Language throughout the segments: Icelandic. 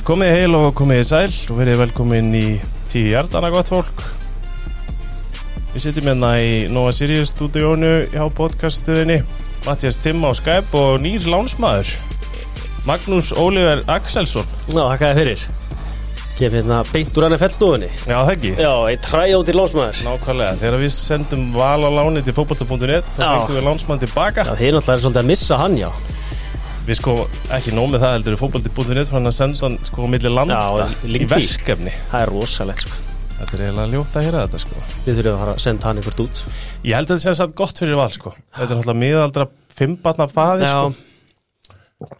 Komið heil og komið sæl og verið velkomin í tíu hjartana gott fólk. Við sittum hérna í Nova Sirius stúdíónu hjá podcastuðinni Mattias Timm á Skype og nýr lánsmaður. Magnús Óliver Axelsson. Já, þakka þér fyrir. Kef hérna beint úr NFL stofunni. Já, það ekki? Já, eitt træjóti lásmaður Nákvæmlega, þegar við sendum val á láni til fótbolta.net þá fengum við lánsmann tilbaka. Já, þið náttúrulega er svolítið að missa hann, já Við sko ekki nómið það heldur við fótbolti.net fann að senda hann sko milli landa Já, í verkefni. Það er rosalegt, sko. Þetta er eiginlega ljótt að heyra þetta sko. Við þurfum að senda hann einhvert út. Ég held að þetta sé satt gott fyrir val sko. Þetta er náttúrulega miðaldra fimmbarna faðir Já, sko.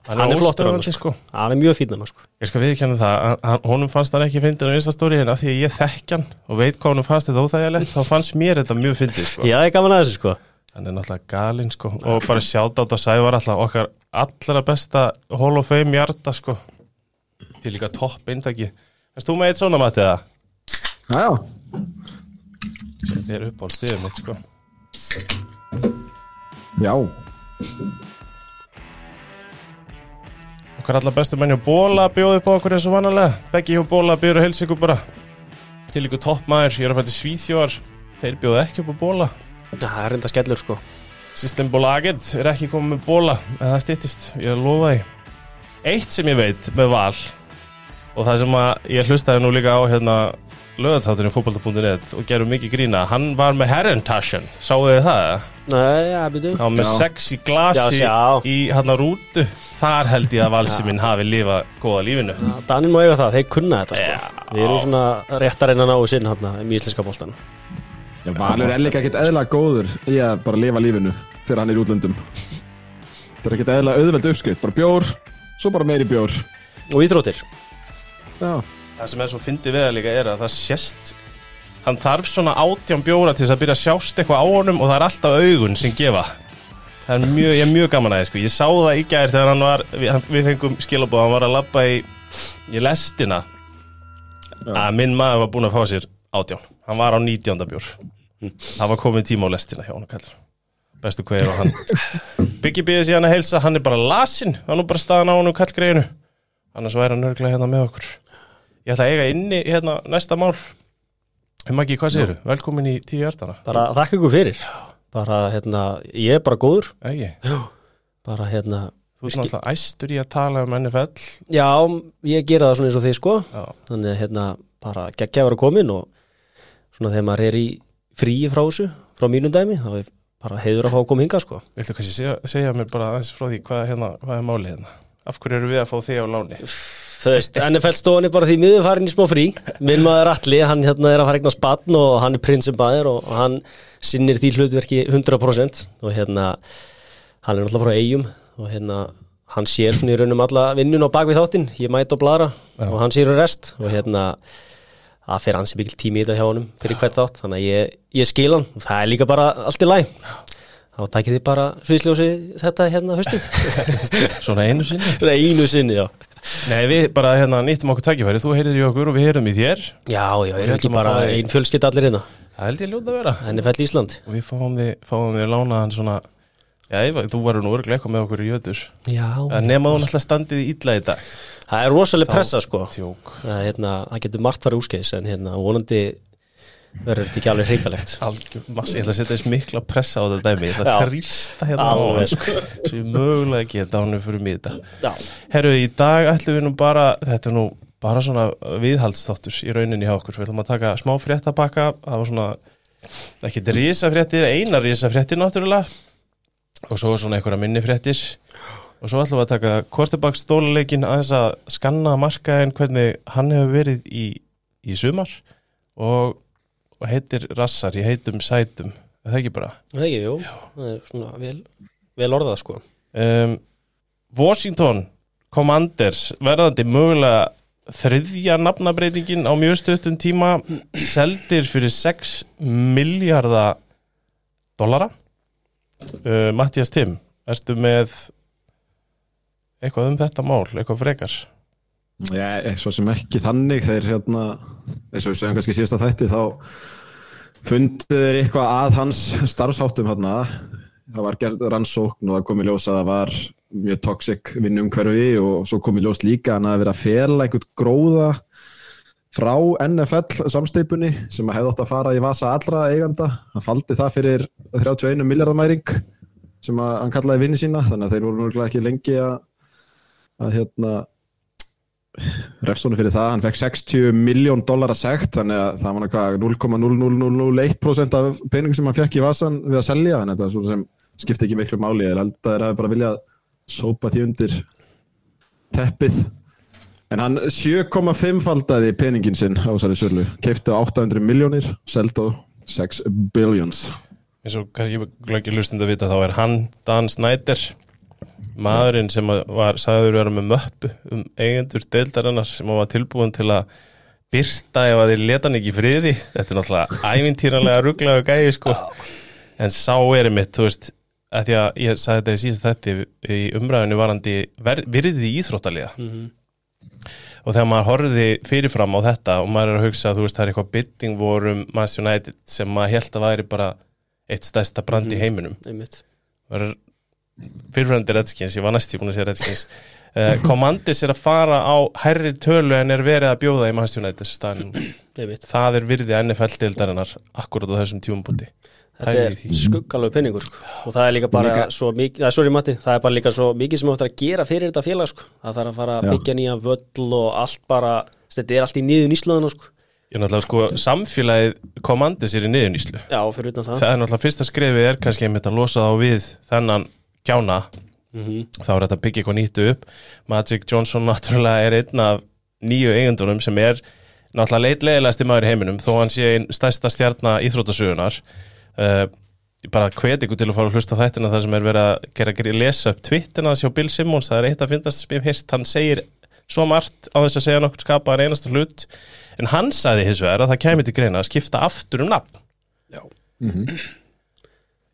Hann er flottur hann, óstöðvandi, sko. hann er mjög fínn hann, sko. Ég skal viðkjanna það, hann- hann, honum fannst hann ekki fyndin á Instastóri en af því að ég þekk hann og veit hvað honum fannst þetta óþægilegt þá fannst mér þetta mjög fyndið sko. Já, það er gaman að þessu, sko Hann er náttúrulega galinn sko. Og bara sjátt á þetta Sævar alltaf okkar allra besta Hall of Fame hjarta sko. Til líka topp eintaki. Erst þú með eitt svona Matti það? Já, já. Þetta er upp á stíðum mitt sko. Já, Okkar allar bestu menn hjá Bóla bjóði upp á okkur eins og vanalega. Beggi hjá Bóla bjóður helsa ykkur bara. Til ykkur toppmaður, ég er að fæta Svíþjóðar. Þeir bjóðu ekki upp á Bóla það er reynda skellur, sko. Systembolaget er ekki komið með Bóla En það styttist, ég að lofa því. Eitt sem ég veit með val Og það sem að ég hlustaði nú líka á hérna löðathátturinn fótbolta.net og gerum mikið grína, hann var með Herrentashen, sáu þið það? Nei, já, byrju. Hann var með Já. sex í glasi Já, sjá. í hann rútu. Þar held ég að valsi minn hafi lifað góða lífinu. Danin má eiga það, þeir kunna þetta, sko. Já. Við erum svona rétt að reyna að ná sinn hann í íslenska boltan já Valur er líka ekkert eðla góður í að bara lifa lífinu þegar hann er í útlöndum. Það er ekkert eðla auðveld uppskrift, bara bjór, svo bara meiri bjór. Og íþróttir Já, Það sem er svo fyndið við það líka er að það sést Hann þarf svona átján bjóra til þess að byrja að sjást eitthvað á honum og það er alltaf augun sem gefa Það er mjög, ég er mjög gaman að það sko. Ég sá það í gær þegar hann var Við, fengum skilabóð, hann var að labba í, í lestina að minn maður var búinn að fá sér átján Hann var á 19. Það var komið tíma á lestina hjá hann kallar Bestu hver og hann. Byggi býðið síðan að heilsa, hann er bara lasin. Það er bara staðan á hann um kallgreinu Annars væri hann örglega hérna með okkur. Ég ætla að eiga inni hérna næsta mál. Maggi, hvað segirðu? Velkomin í tíu hjartana Bara þakka ykkur fyrir. Bara, hérna, ég er bara góður. Ægi, Bara, hérna þú ert náttúrulega æstur í að tala um NFL Já, ég gera það svona eins og þið sko. Já, Þannig að hérna bara geggja að vera komin og svona þegar maður er í fríi frá þessu, frá mínum dæmi þá er bara heiður að fá að koma hinga sko viltu kannski segja, segja mér bara aðeins frá því hvað, hérna, hvað er málið hérna? Af hverju eru við að fá þig á láni? Þú veist, NFL stofan er bara því miður farin í smá frí Minn maður Alli, hann hérna er að fara eignar spann og hann er prinsum bæður og hann sinnir því hlutverki 100% og hérna hann er náttúrulega frá eigum og hérna hann sér svona í raunum alla vinnun á bakvið þáttinn, ég mæti og bladra Já. og hann sér um rest og hérna það fer hans mikil tími í þetta hjá honum fyrir hvert þátt, þannig að ég, ég skil hann. Og það er líka bara allt í læg þá takið þið bara sviðsljósi þetta hérna höstið Svona einu sinni? Svona einu sinni, já. Nei, við bara hérna nýttum okkur tækifæri Þú heyrir í okkur og við heyrum í þér. Já, já, Við er ekki að bara fá þig- ein fjölskyld allir hérna. Það held ég ljóta að vera. NFL Ísland. Og við fáum þig, fáum þig lánaðan svona Já, ég, þú varum nú örglega eitthvað með okkur í jötur Já, En nema þú náttúrulega standið í illa í dag. Það er rosalega pressa sko. Tjók það, hérna, getur margt farið úskeis en hérna, vonandi verður þetta ekki alveg mass, ég ætla að setja þess mikla pressa á þetta dæmi. Ég ætla að þrýsta hérna á sko. Svo ég mögulega geta ánum fyrir mig þetta Já, Herru, í dag ætlum við nú bara Þetta er nú bara svona viðhaldsþáttur í rauninni hjá okkur. Við ætlum að taka smá fréttabakka. Það var svona ekki risafréttir, eina risafréttir náttúrulega og svo svona einhverja minni fréttir. Og svo ætlum við að taka Kortebak stóluleikin aðeins að skanna markaðin hvernig hann hefur verið í, í sumar. Og, og heitir Rassar í heitum sætum. Er það ekki bara? Það ekki, jú það er svona vel, vel orðað sko. Um, Washington Commanders verðandi mögulega þriðja nafnabreitingin á mjög stuttum tíma seldir fyrir 6 miljardar dollara uh, Mattias Tim ertu með eitthvað um þetta mál, eitthvað frekar? Já, svo sem ekki þannig þeir hérna, eins og við segjum kannski síðasta þætti þá fundu þeir eitthvað að hans starfsháttum hérna. Það var gerð rannsókn og það kom í ljós að það var mjög toxic vinnumhverfi og svo kom í ljós líka hann að vera að fela einhvern gróða frá NFL samsteipunni sem að hefði átt að fara í vasa allra eiganda hann faldi það fyrir 31 miljardamæring sem að hann kallaði vinni sína þannig að þeir voru náttúrulega ekki lengi að að hérna refsónu fyrir það, hann fekk 60 miljón dólar að segt, þannig að það var náttúrulega 0,00001% af peningum sem hann fekk í vasan við að selja þannig að það er svona sem skipti ekki miklu máli. Ég held að það er bara viljað sópa því undir teppið en hann 7,5 faldaði peningin sinn á þessari sölu. Keipti á 800 miljónir, seldi á 6 billions. Eins og kannski glöggir hlustund að vita þá er hann Dan Snyder maðurinn sem að var sagður vera með möppu um eigendur deildarinnar sem hann var tilbúin til að byrta ef að þeir leta hann ekki friði. Þetta er náttúrulega ævintýranlega rugglega gæði sko. En sá er mitt, þú veist að því að ég sagði þetta í síðast þetta í umræðinu varandi virðið í íþróttalega og þegar maður horfði fyrirfram á þetta og maður er að hugsa að þú veist það er eitthvað bytting vorum Manchester United sem maður held að væri bara eitt stærsta brand í heiminum. Einmitt. Var fyrirfrændi Redskins, ég var næst í búin að segja Redskins. Uh, Commandis er að fara á hærri tölu en er verið að bjóða í Manchester United það er virði NFL-deildarinnar akkurat á þessum tímumbúti Þetta er skuggalög penningur sko. og það er líka bara Líka- svo mikið, það er sorry Matti, það er bara líka svo mikið sem áttur að gera fyrir þetta félag sko. það þarf að fara að Já. byggja nýja völl og allt bara, þetta er allt í niður nýslaðuna sko. ég er náttúrulega sko samfélagið Commandis er í niðurníslu já, fyrir utan það það er náttúrulega fyrsta skrefið er kannski einmitt að losa þá við þennan kjána mm þá er þetta að byggja eitthvað nýttu upp Magic Johnson náttúrulega er einn af nýju eigundunum sem er náttúrulega leitlegilegasti maður í heiminum þó hann sé einn stærsta stjarnar íþróttasögunar uh, ég bara hvet ykkur til að fara að hlusta á þættina það sem er verið að gera, gera lesa upp twittina sjá Bill Simmons, það er eitt að finnast sem ég hef hýrt, hann segir svo margt á þess að segja nokkur skapaðar einasta hlut en hann sagði hins vegar að það kæmi til greina að skipta aftur um nafn Já.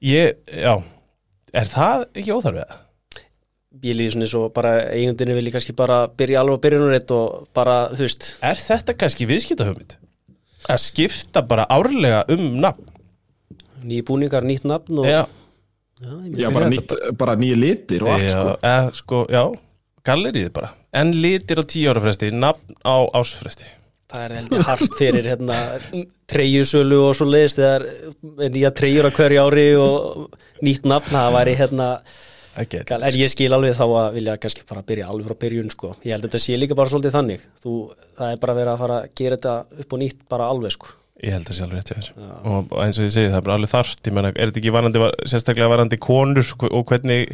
ég, já er það ekki óþarfið? ég líði svona svo bara eigundinni vilji kannski bara byrja alveg á byrjunarreitt og bara, þú veist Er þetta kannski viðskiptahugmynd? Að skipta bara árlega um nafn? Nýji búningar, nýtt nafn og Já, Já, Já, bara, nýtt, bara nýja litir og allt já, sko. eða, sko, já gallerið bara. En litir á tíu ára fresti, nafn á ásfresti það er heldur hart fyrir hérna, treyjusölu og svo leiðist þegar er nýja treyjur á hverju ári og nýtt nafn, það væri hérna en ég skil alveg þá að vilja kannski bara byrja alveg frá byrjun sko, ég held að þetta sé líka bara svolítið þannig, þú, það er bara verið að fara að gera þetta upp og nýtt bara alveg sko Ég held að sé alveg rétt hjá þér. Og, eins og ég segi, það er bara alveg þarft. Ég menna, er þetta ekki varandi, sérstaklega varandi konur og hvernig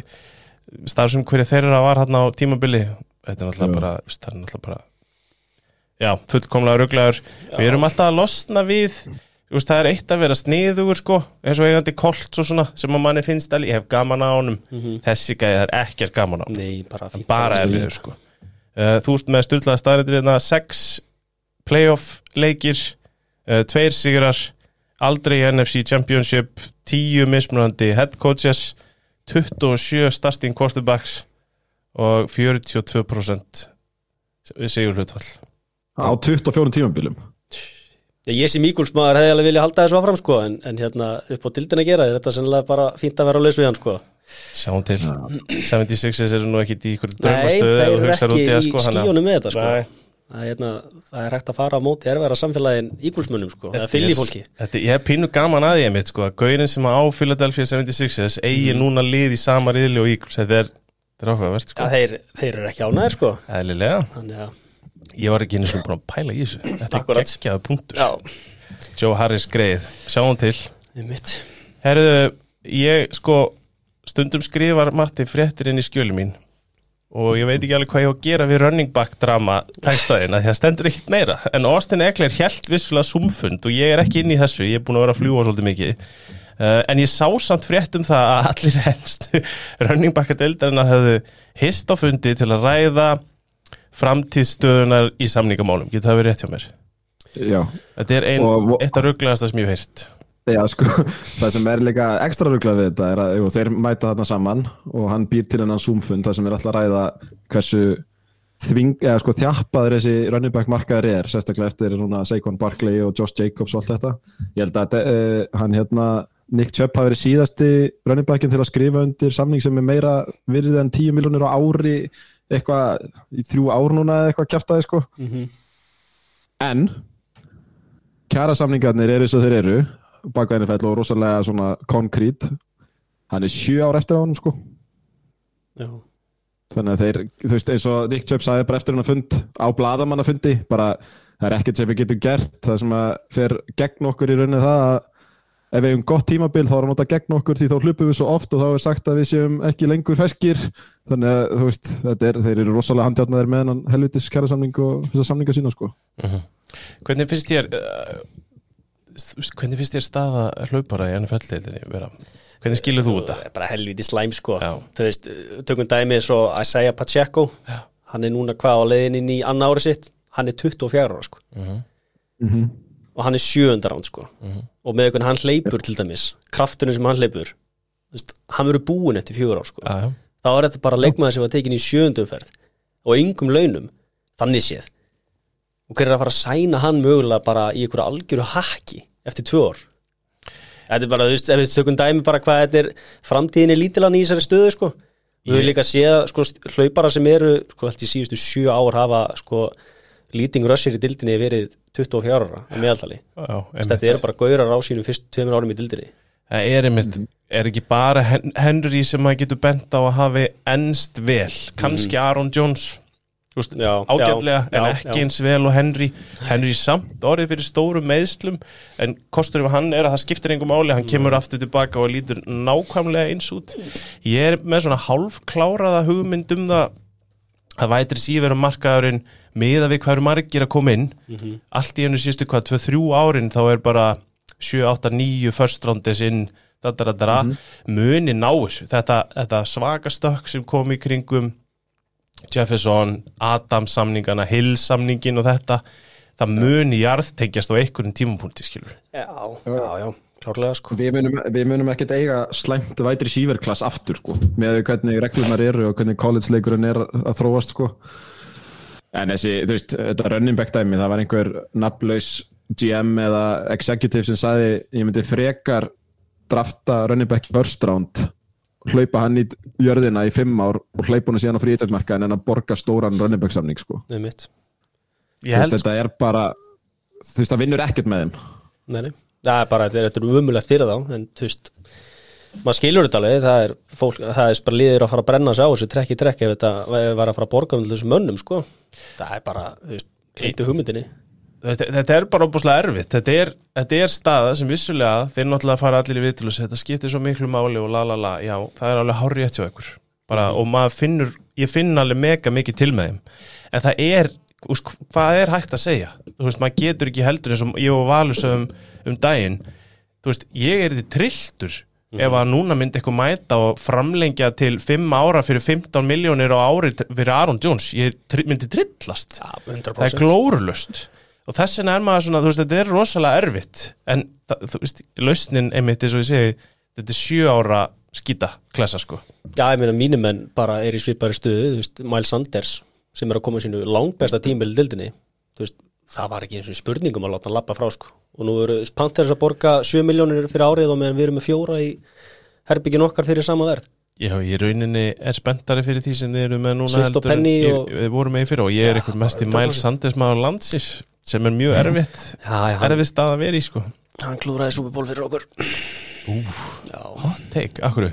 starfsum hverju þeirra var hann á tímabili? Þetta er náttúrulega bara Það er náttúrulega bara Já, fullkomlega ruglaður Við erum alltaf að losna við veist, Það er eitt að vera sniðugur sko. Eins og eigandi kolt og svona sem að manni finnst alveg, ég hef gaman á honum. Þessi gæði það er ekkert gaman á nei, bara bara að- erfiður sko. Uh, Þú ert með styrlaða staðrættir hérna sex playoff leikir tveir sigrar aldrei í NFC Championship 10 mismunandi head coaches 27 starting quarterbacks og 42% sigur hlutfall á 24 tímambilum Ég, ég sem Íguls maður hefði alveg vilja halda þessu áfram sko en, en hérna upp á dildin að gera er þetta sennilega bara fínt að vera á laus við hann sko? Sjáum til. 76ers eru nú ekki í ykkur Nei, eru hugsar ekki út í það, í sko, þannig að- skíunum með þetta sko. Nei. Er, hérna, það er hægt að fara á móti erfæra samfélagin Ígulsmunum sko, eða fylli fólki. Þetta, ég hef pínu gaman að ég mitt sko, að gaurin sem á Philadelphia 76ers eigi núna lið í sama riðli og Eagles. Þetta er, er áhugavert sko. Já, þeir, þeir eru ekki ánæðir sko. Þannig að, ég var ekki einu svona búin að pæla í þessu. Þetta er geggjaða punktur. Já, Joe Harris greið, sjáum til. Herðu, ég sko stundum skrifar Martin fréttir inn í skjölu mín og ég veit ekki alveg hvað ég á að gera við running back drama textaðina því að stendur ekkert meira. En Austin Eckler helt vissulega sumfund og ég er ekki inn í þessu, ég er búin að vera að fljúa svolítið mikið. Uh, en ég sá samt frétt um það að allir helstu running backa deildarinnar hefðu hist á fundi til að ræða framtíðstöðunar í samningamálum, getur það verið rétt hjá mér? Já, þetta er ein, Og- eitt af rugglegasta sem ég hef heyrt já sko það sem er líka ekstra ruglað við þetta er að jú, þeir mæta þarna saman og hann býr til hennan zoomfund það sem er alltaf að ræða hversu þving, eða sko þjappaður þessi running back markaður er, sérstaklega eftir Saquon Barkley og Josh Jacobs og allt þetta. Ég held að uh, hann hérna Nick Chubb hafi verið síðasti running backin til að skrifa undir samning sem er meira virðið en 10 miljonir á ári eitthvað í þrjú ár núna eða eitthvað kjaftaði sko. En kjara samningarnir eru eins og þeir eru baka NFL og rosalega svona konkrít hann er sjö ár eftir á hann sko. Já. þannig að þeir, þú veist, eins og Nick Chubb sagði bara eftir hann að fund á bladamannafundi bara, það er ekkert sem við getum gert. Það sem að fer gegn okkur í rauninni það að ef við hefum gott tímabil þá er hann nota gegn okkur því þá hlupum við svo oft og þá er sagt að við séum ekki lengur feskir þannig að þú veist, þetta er, þeir eru rosalega handjátnaðir með hann helvitis kæra samning og þessar samninga sína sko. Hvernig finnst þér uh, hvernig finnst þér staða hlaupara í NFL-deildinni vera? Hvernig skilur þú þetta? Bara helviti slæm sko. Veist, tökum dæmið svo Isaiah Pacheco. Já. Hann er núna hvað á leiðin inn í annar ári sitt? Hann er 24 ára sko. Mm Og hann er sjöundar án sko. Og með einhvern hann hleypur til dæmis. Kraftunum sem hann hleypur veist, Hann verður búinn eftir fjögur ár sko. Þá er þetta bara leikmaður sem var tekin í sjöundumferð Og yngum launum. Þannig séð Og hver er að fara að sæna hann mögulega bara í einhverju algjöru hakki Eftir tvö ár Þetta er bara, þú veist, ef við tökum dæmi bara hvað þetta er framtíðin er lítilan í þessari stöðu sko. Við höfum líka séð sko, hlaupara sem eru, sko, held í síðustu sjö ár hafa, sko, leading rusher í dildinni verið 24 ára á meðaltali. Þetta eru bara gaurar á sínum fyrst tveimur árum í dildinni. Það er einmitt, er ekki bara Hen Henry sem maður getur bent á að hafi ennst vel, kannski Aaron Jones þú veist, Já, ágætlega já, en ekki eins vel og Henry. Henry samt orðið fyrir stórum meðslum en kostur yfir hann er að það skiptir engum máli, hann kemur aftur tilbaka og lítur nákvæmlega eins út. Ég er með svona hálfkláraða hugmynd um það að vætri síver markaðurinn miða við hvað eru margir að koma inn. Allt í hennu síðustu hvað, 2-3 árin þá er bara 7, 8, 9 first roundis inn dadadadara, muni ná þessu. Þetta, þetta svaka stökk sem kom í kringum Jefferson, Adams samningana Hill samningin og þetta það muni jarðtengjast á einhverjum tímapunkti skilur Já, já, já, klárlega sko. Við munum, við munum ekkert eiga slæmt vætri síverklass aftur sko. Með hvernig reglunar eru og hvernig college-leikurinn er að þróast sko. En þessi, þú veist, þetta running back dæmi það var einhver nafnlaus GM eða executive sem sagði ég myndi frekar drafta running back í first round hlaupa hann í jörðina í fimm ár og hlaupa hann síðan á fríðtækmarkaðin en að borga stóran running back samning sko Nei, mitt. ég Þú held veist, þetta er bara þú veist, það vinnur ekkert með þeim Nei, nei. Það er bara, þetta er- umulegt fyrir þá, en þú veist, maður skilur þetta alveg, það er fólk, það er bara liðir að fara að brenna sig á þessu trekk í trekk ef þetta væri væri að fara að borga um þessum mönnum, sko. Það er bara, þú veist, klindu hugmyndinni. Þetta, er bara óbúslega erfitt. Þetta er, þetta er staða sem vissulega þeir náttúrulega fara allir í segja þetta skiptir svo miklu máli og la la la. Já, það er alveg hárið hjá ykkur. Bara, og maður finnur, ég finn alveg mega mikið til með þeim. En það er, úst, hvað er hægt að segja? Þú veist, maður getur ekki heldur eins og ég og Valur sögum um daginn. Þú veist, ég er þetta trilltur ef að núna myndi eitthvað mæta og framlengja til 5 ára fyrir 15 miljónir á ári fyrir Aaron Jones. Ég myndi trillast. Já, það er 100%. glórulust og þess vegna er maður svona, þú veist, þetta er rosalega erfitt en það, þú veist, lausnin einmitt eins og ég segi, þetta er sjö ára skýta klessa sko Já, ég meina, mínum menn bara er í svipari stöðu, þú veist, Miles Sanders sem er að koma sínu langbesta tímbil í dildinni, þú veist, það var ekki eins og spurningum að láta hann lappa frá, sko. Og nú eru Panthers að borga 7 miljónir fyrir árið og meðan við erum með fjóra í herbyggin okkar fyrir sama verð. Já, ég rauninni er spenntari fyrir því sem þið eru með núna Penny en og- ég, við vorum með í fyrir og ég er eitthvað mest í 100%. Miles Sanders maður landsins sem er mjög erfitt erfitt stað að vera í sko. Hann klúraði Superból fyrir okkur. Já, Hot take, akkur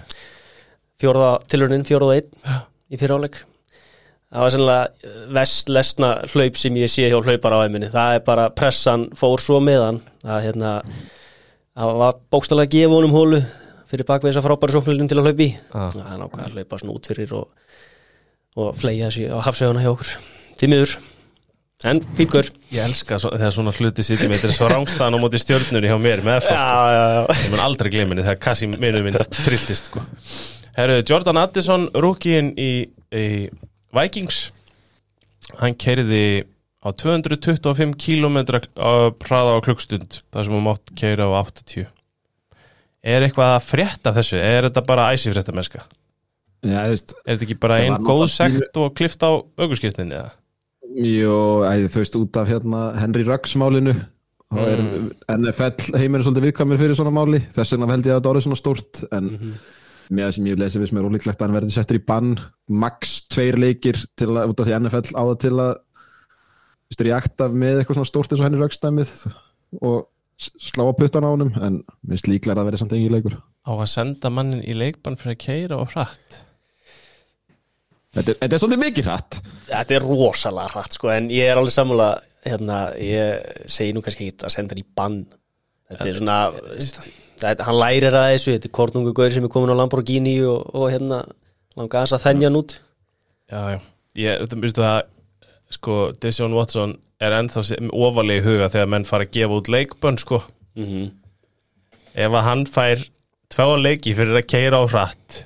fjórða tilurinn, fjórða einn í fyriráleik. Það var sannlega vest lesna hlaup sem ég sé hjá hlaupar á æminni það er bara pressan fór svo með hann það, hérna, var bókstælega að gefa honum hólu fyrir bakveg þess að frábæri sóknarlinum til að hlaupa í. Ah. það er nákvæða að hlaupa svona út fyrir og, og fleia þessi á hafseguna hjá okkur. Tímiður en fínkur Ég elska svo, þegar svona hluti sitjum þetta er svo rángstæðan á móti stjörnunni hjá mér með FH sko. já, já, ég mun aldrei glemja henni þegar Kassi minu minn trilltist sko. Herru, Jordan Addison rúkiinn í, í Vikings hann keiriði á 225 km hraða á klukkstund þar sem hann mátt keira á 80 Er eitthvað að frétta þessu? Er þetta bara æsi frétta mennska? Veist, Er þetta ekki bara einn góð sekt og klift á aukurskiptinni? eða? Æ, þú veist, út af hérna Henry Ruggs málinu er NFL heimurinn svolítið viðkvæmur fyrir svona máli. Þess vegna held ég að þetta orðið svona stórt en með það sem ég hef lesið við sem er ólíklegt að hann verði settur í bann max tveir leikir til að, út af því NFL á það til að viðstur í akta með eitthvað svona stórt eins og henni raukstæmið og s- slá á puttan á honum en minnst líklega að það verði samt engin leikur. Á að senda mannin í leikbann fyrir að keira og hratt Þetta er, þetta er svolítið mikið hratt. Þetta er rosalega hratt sko en ég er alveg sammála hérna, ég segi nú kannski ekki að senda hann í bann. Þetta er svona þetta, hann lærir að þessu, þetta er kornungu gaur sem er komin á Lamborghini og, og hérna langa þess að þennja hann út. Já, já, ég, þú veistu það sko, Deshaun Watson er ennþá ofarlega í huga þegar menn fara að gefa út leikbönn, sko. Mm ef að hann fær tvá leiki fyrir að keira á hratt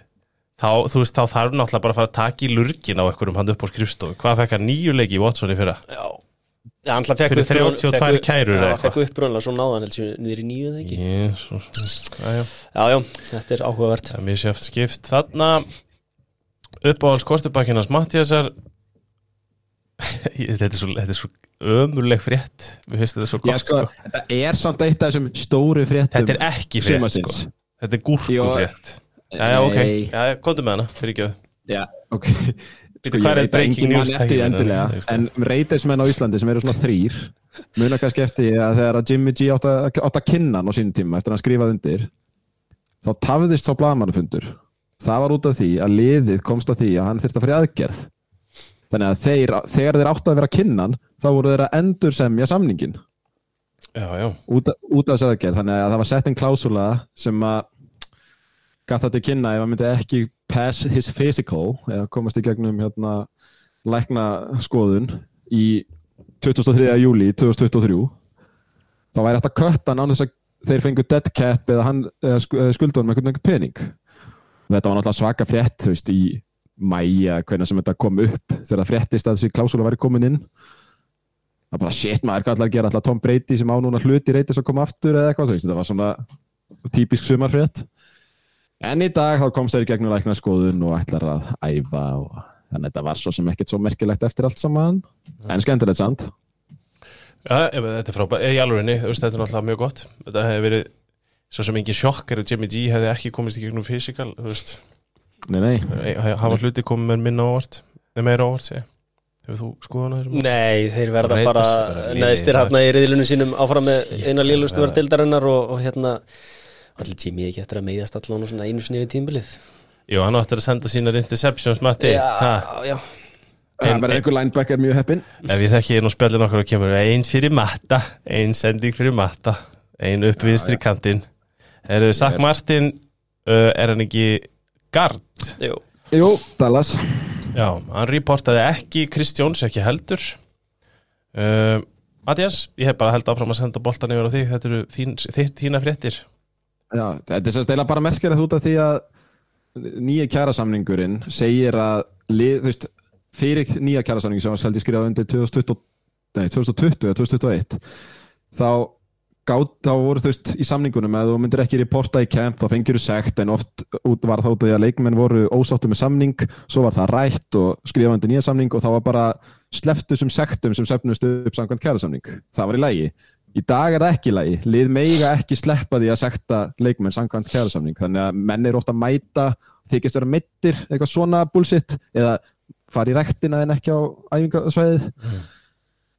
þá, þú veist, þá þarf náttúrulega bara að fara að taka í lurgin á einhverjum hann upp á skrifstofu. Hvað fekk hann? Nýju leiki í Watson í fyrra? Já, Já, hann fekk Fyrir upprunal- 32 fekk- kærur eða Já, eitthvað. fekk upprunlega svo náðan heldur niður í nýju eða ekki? Jésus, já, já Já, já, þetta er áhugavert. Það er mjög sjöft skipt. Þarna uppáhalds kortubakkinas Mattiasar Ég- Þetta er svo, þetta er svo ömurleg frétt. Við finnst þetta svo Já, gott sko, sko, Þetta er samt eitt af þessum stóru fréttum Þetta er ekki frétt sko. Þetta er gúrku Jó, frétt Já, já, ok, já, komdu með hana, fyrir ekki Já, ok. Sko, ég er veit að breaking enginn news man eftir tæknin, endilega. þú veist En reytismenn á Íslandi sem eru svona þrýr Muna kannski eftir að þegar að Jimmy G átt að, átt að kynna hann á sínum tíma Eftir að hann skrifaði undir Þá tafðist sá blamanufundur Það var út af því að liðið komst að því að hann þyrfti að fara í aðgerð. Þannig að þeir, þegar þeir áttu að vera að kynna hann Þá voru þeir að endur semja samningin Já, já, út, af þessu aðgerð. Þannig að það var sett en klásula sem að gaf það til kynna ef hann myndi ekki pass his physical eða komast í gegnum hérna lækna skoðun í 23. júli 2023 þá væri hægt að kötta hann án þess að þeir fengu dead cap eða, eða sk- eða skulda hann með einhvern pening þetta var náttúrulega svaka frétt veist, í mæja hvernig sem þetta kom upp þegar það fréttist að þessi klásula væri komin inn það bara shit maður, hvað ætlar að gera ætlar Tom Brady sem á núna hluti reytis að koma aftur eða eitthvað, þetta var svona típisk sumarfrétt en í dag þá komst þeir í gegnum lækna skoðun og ætlar að æfa og þannig að þetta var svo sem ekkert svo merkilegt eftir allt saman. En skemmtilegt sant já ef, þetta er Í alvegni, þú veist, þetta er náttúrulega mjög gott. Þetta hefði verið svo sem engin sjokkar ef Jimmy G hefði ekki komist í gegnum physical Þú veist, nei, nei, hafa hluti komið með minna ávart Nei, meira ávart, segja. Hefur þú á þessum? Nei, þeir verða bara neðstir hérna í riðilunum sínum áfram með eina var dildarinnar og, og hérna allir tími ekki eftir að meiðast allan og svona einu sinni við tímbilið Jú, hann áttur að senda sínar interceptions, Matti. Ha, Já, já en bara einhver linebacker mjög heppin Ef ég þekki einn og spjallin okkur og kemur Einn fyrir matta, einn sending fyrir matta Einn upp vinstri kantinn. Er þau Sack Martin uh, Er hann ekki gard? Jú. jú, Dallas. Já, hann reportaði ekki Kristjóns ekki heldur. Uh, Mattias, ég hef bara held áfram að senda boltan yfir á þig. Þetta eru þín, þín, þína fréttir Já, þetta er stela bara merkilegt út af því að nýja kjærasamningurinn segir að lið, þú veist, fyrir nýja kjærasamning sem var seldi skrifað undir 2020, nei, 2020 eða 2021 þá, gát, þá voru þú veist í samningunum að þú myndir ekki reporta í kemp þá fengir þú sekt en oft var þá út af því að leikmenn voru ósáttu með samning svo var það rætt og skrifað undir nýja samning og þá var bara sleftu sem sektum sem sefnust upp samkvæmt kjærasamning það var í lægi Í dag er það ekki í lagi. Lið meiga ekki sleppa því að sekta leikmenn samkvæmt kærasamning. Þannig að menn er ofta að mæta, þykist vera meittir, eitthvað svona bullshit, eða fara í rektina en ekki á æfingasvæðið.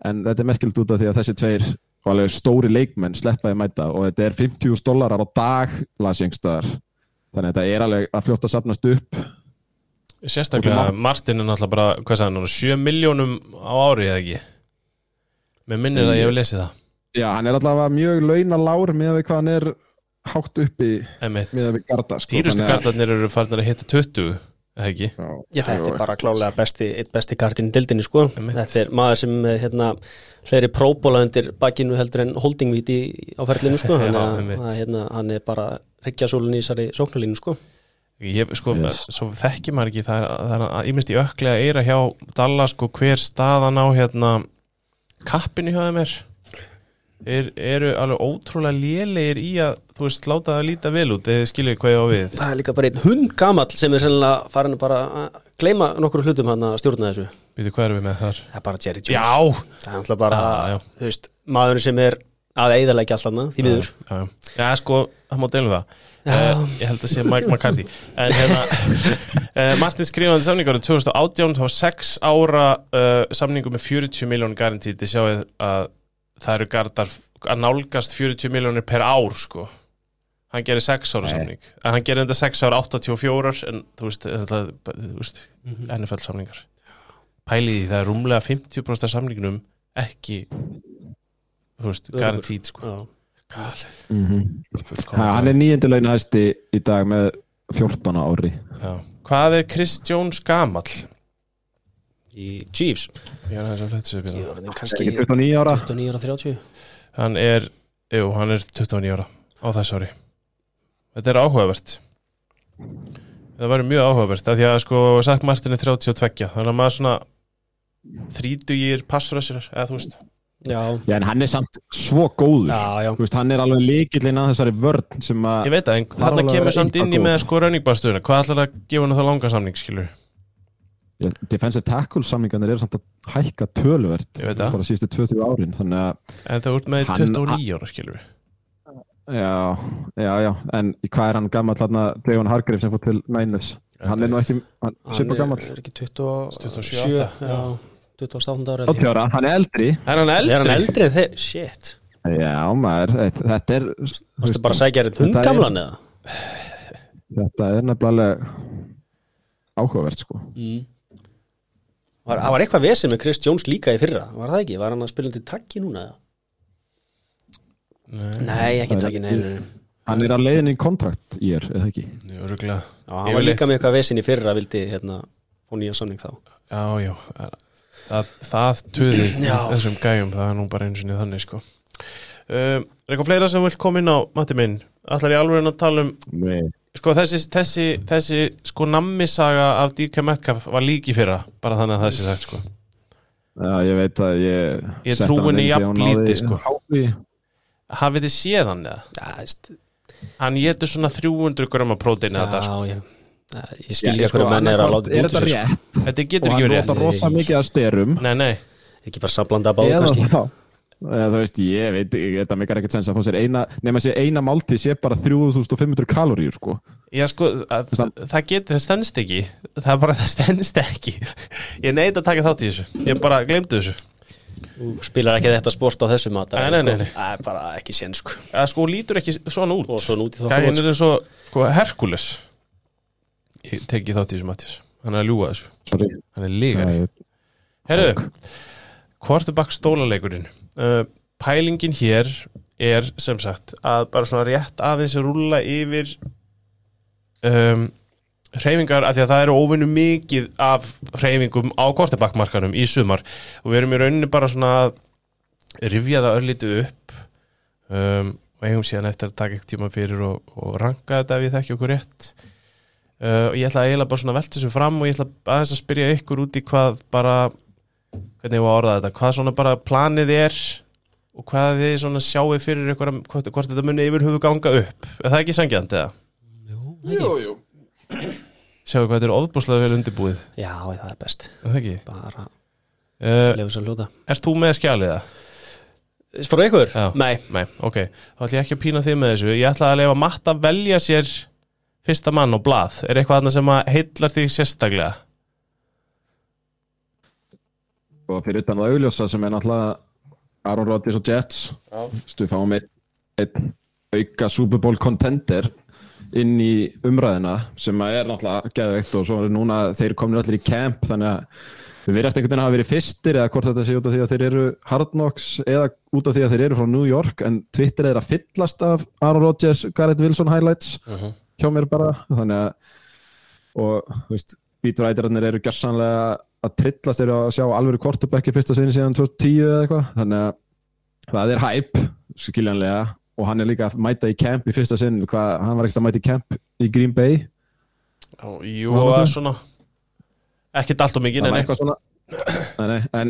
En þetta er merkilt út af því að þessi tveir alveg stóri leikmenn sleppa því að mæta og þetta er 50.000 dólarar á dag lasjengstaðar. Þannig að þetta er alveg að fljóta að sapnast upp. Sérstaklega, Martin er náttúrulega bara Hvað sagði hann, 7 miljónum á ári eða ekki Mér minnir að ég hef lesið það Já, hann er allavega mjög launalár með við hvað hann er hátt uppi Emitt með við garda. Sko. Að- gardarnir eru farnir að hitta 20 eða ekki Já, Já, þetta er bara klálega besti, eitt besti kartinn í dildinni sko. Einmitt. Þetta er maður sem með hérna, fleiri próbóla undir bakinu heldur en holdingvíti á ferlinu sko. Já, Þannig að, að hérna, hann er bara hryggjasólun í þessari sóknarlínu sko. Ég, sko, Yes. svo þekki maður ekki það er, það er ímest í öklega eira hjá Dallas sko, hver staðan á hérna kappinu hjá þeim er er, eru alveg ótrúlega lélegir í að, þú veist, láta það líta vel út eða skiljið hvað ég á við Það er líka bara einn hund gamall sem er sennilega farin að bara að gleyma nokkur hlutum hann að stjórna þessu. Býtu, hvað erum við með þar? Það er bara Jerry Jones. Já, Það er alltaf bara, Já, já. þú veist, maðurinn sem er að eiðalega allt annað, því miður Já, sko, það má deilum það uh, Ég held að sé Mike McCarthy En hérna uh, Martin skrifaði samningar 2018, það var 6 ára uh, samningu með 40 miljónir garantí Þið sjáið að það eru gardar að nálgast 40 miljónir per ár sko. Hann gerir 6 ára samning. En hann gerir þetta 6 ára 84 En þú veist, þetta, þú veist NFL samningar. Pæliði það er rúmlega 50% af samningnum ekki þú veist, garantít sko. Já. Ha, hann er nýjendur launahæsti í dag með 14 ári. Já. Hvað er Chris Jones gamall? Í Chiefs. Ég er aðeins að fletta sér var þeim Er kannski ekki 29 ára. 29 ára 30 Hann er, jú, hann er 29 ára á þess ári. Þetta er áhugavert. Það væri mjög áhugavert af því að sko, Sack Martin er 32 þannig að maður svona þrítugir passrössir, eða þú veist. Já, Já, en hann er samt svo góður. Já, já. Veist, hann er alveg líkillinn að þessari vörn sem að Ég veit að, en að kemur samt inn í með sko rauningbærstöðuna, hvað ætlar að gefa hann það langa samning, skilur defensive tackle samlingarnir eru samt að hækka töluvert bara síðustu 20 árin þannig að, En það út með Hann- 29 ára, skilur já, já, já en hvað er hann gammal þarna Devon Hargrave sem fór til Niners hann er nú ekki, hann Hann svipa gammal er, er ekki 20 27, já, 28 ára held ég. 80 ára, hann er eldri Er hann Er hann eldri? eldri en þeir? Shit já, maður, þetta er þú veist, bara að sækja hérna þetta er- hundgamlan eða? þetta er nefnilega áhugavert sko Mm. Var, var eitthvað vesið með Chris Jones líka í fyrra, var það ekki? Var hann að spila undir takki núna? eða? Nei, Nei, ekki takki, nei, nei, nei. hann er að leiðin í kontrakt í er, eða ekki öruglega Já, hann var líka með eitthvað vesinn í fyrra, vildi hérna fá nýja samning þá. Já, já Það, það Já. þessum gæjum það er nú bara eins og niður þannig sko. um, Er eitthvað fleira sem vil koma inn á Matti minn? Ætlar ég alveg að tala um Nei. Sko, þessi, þessi, þessi sko nammisaga af DK Metcalf var líki fyrra bara þannig að það sé sagt sko. já, ég veit að ég Ég setti trúi hann henni inn þegar jafn lítið, sko. Hafið þið séð hann eða? Já, veist, Hann getur svona 300 gröma prótein eða þetta já, sko. já. Já, Ég Já, skilja sko, hverju menn er að láta er út þetta í sér, sko. rétt Þetta og getur ekki hann verið nota rétt rosa mikið að styrum Nei, nei, Ekki bara sablanda báð, eða kannski. þá eða þú veist, ég veit, ég, þetta meikar ekkert sens að fá sér eina, nema sér eina máltíð sé bara 3500 kaloríur sko. Já, sko, að, það getur, það stendst ekki. Það er bara, það stendst ekki. Ég neit að taka þátt í þessu. Ég bara glemdu þessu. Þú spilar ekki þetta sport á þessu mat Nei, nei, nei, nei. Það er bara ekki sén, sko. að sko lítur ekki svona út. Og svo núti þá Gæin er eins og sko, Herkules Ég teki þátt í þessu Mattias Hann er að ljúga þessu, sorry. Hann er lígari Nei, Herru, quarterback stólaleikurinn uh, Pælingin hér er sem sagt að bara svona rétt aðeins rúlla yfir um, hreyfingar af því að það eru óvinnu mikið af hreyfingum á quarterbackmarkanum í sumar. Og við erum í rauninni bara svona að rifja það örlítið upp um, og eigum síðan eftir að taka eitthvað tíma fyrir og, og ranka þetta ef ég þekki okkur rétt. Uh, og ég ætla eiginlega bara svona að velta þessu fram og ég ætla aðeins að spyrja ykkur út í hvað bara hvernig ég var að orða þetta, hvað svona bara planið er og hvað þið svona sjáið fyrir ykkur hvort, hvort þetta muni yfir höfu ganga upp er það ekki sangjant eða? Jú, jú Sjáu hvað þetta er ofbúslega vel undirbúið Já, það er best. er það ekki? Bara Uh, lefa sér að hljóta. Erst þú með skjalið það? Frá ykkur? Já. Nei. Nei, ok, þá ætla ég ekki að pína þig með þessu Ég ætla að lefa Matt að velja sér fyrsta mann og blað Er eitthvað annað sem að heillar þig sérstaklega? Og fyrir utan það augljósa sem er náttúrulega Aaron Rodgers og Jets. Stu fáum einn einn auka Super Bowl contender inn í umræðina sem er náttúrulega geðveikt og svo er núna þeir komnir allir í camp þannig að við verðast einhvern veginn að hafa verið fyrstir eða hvort þetta sé út af því að þeir eru Hard Knocks eða út af því að þeir eru frá New York en Twitter er að fyllast af Aaron Rodgers, Garrett Wilson highlights hjá mér bara þannig að og þú veist, beatwriterarnir eru gjörsanlega að trillast eru að sjá alveg í fyrsta sinni síðan 2010 eða eitthvað. Þannig að það er hype skiljanlega og hann er líka að mæta í camp í fyrsta sinn. Hvað, hann var ekkert að mæta í camp í Green Bay? Ó, jú, svona Ekkert allt og mikið, nei eitthvað svona nei, nei, en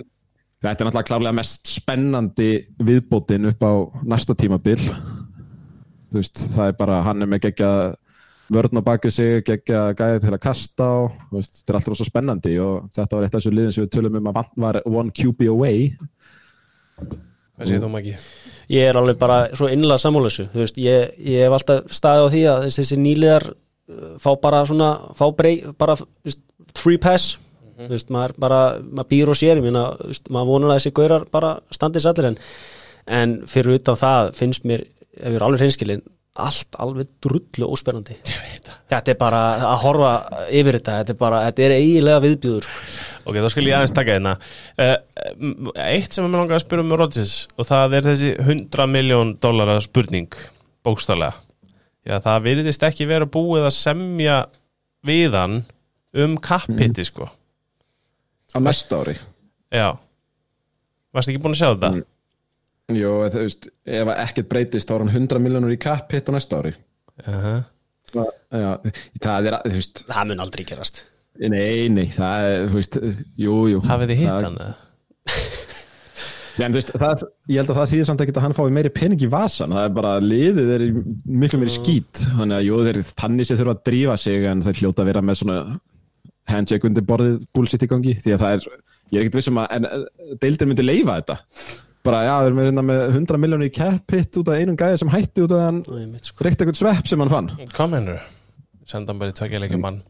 þetta er náttúrulega klárlega mest spennandi viðbótin upp á næsta tímabil. Þú veist, það er bara hann er með gegja vörn á baki sig, gegja gæði til að kasta á, þú veist, þetta er alltaf svo spennandi og þetta var eitt af þessu liðin sem við tölum um að vant var one QB away Hvað segir þú Maggi? Ég er alveg bara svo innlega veist, ég, ég hef alltaf staðið á því að þessi, þessi nýliðar uh, fá bara svona, fá brey, bara veist, free pass Þú veist, maður bara, maður býr og sér ég meina, þú veist, maður vonar að þessi gaurar bara standið sættir en, en fyrir utan það finnst mér, ef ég er alveg hreinskilin allt alveg drullu óspennandi. Þetta er bara að horfa yfir þetta, þetta er bara, þetta er eiginlega viðbjöður sko. Ok, þá skal ég aðeins taka hérna. Uh, Eitt sem ég með langar að spyrja um Rodgers og það er þessi 100 miljón dólara spurning bókstálega Já, það virðist ekki vera búið að semja við hann um kappitti sko. Á næsta ári. Já. Varst ekki búin að sjá þetta? Mm. Jó, þú veist, ef ekkert breytist þá er hann 100 miljónur í kapp hitt á næsta ári. Uh -huh. Já, það er, þú veist Það mun aldrei gerast. Nei, nei, það er, þú veist, jú, jú. Hafið þið hitt Það- hann? eða? Já, en þú veist, það, ég held að það þýðir samt ekki að hann fái meiri pening í vasan, það er bara liðið er miklu meiri skít, þannig að jú, þeir þannig sé þurfa að drífa sig en þeir hljóta að vera með svona handshake undir borðið bullshit í gangi, því að það er ég er ekkert vissum að, en deildir myndi leifa þetta, bara já, þeir eru með, með 100 miljónu í cap hit út af einum gæði sem hætti út af hann sko. reykt eitthvað svepp sem hann fann Hvað mennur? Senda hann bara í tvekja mann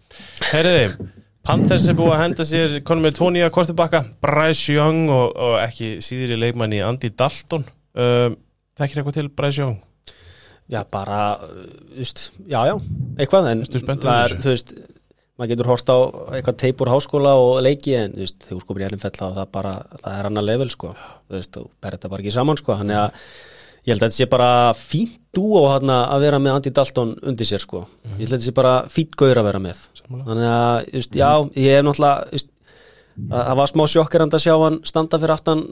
Heyriði, Panthers er búið að henda sér konum með tvo nýja kortubakka Bryce Young og, og ekki síðri leikmann í Andy Dalton um, Þekkir eitthvað til Bryce Young? Já, bara, uh, þú veist, já, já, eitthvað en er, þessu? þú veist, maður getur hort á eitthvað teipur háskóla og leiki en, þú þegar þú skopir í ellinfell þá það bara, það er annar level, sko þú veist, þú berð þetta bara ekki saman, sko þannig að ég held að þetta sé bara fínt dúo hann að vera með Andy Dalton undir sér, sko, ég held að þetta sé bara fínt gaur að vera með, Sammála. þannig að, veist, já, ég er náttúrulega, að það var smá sjokkerand að sjá hann standa fyrir aftan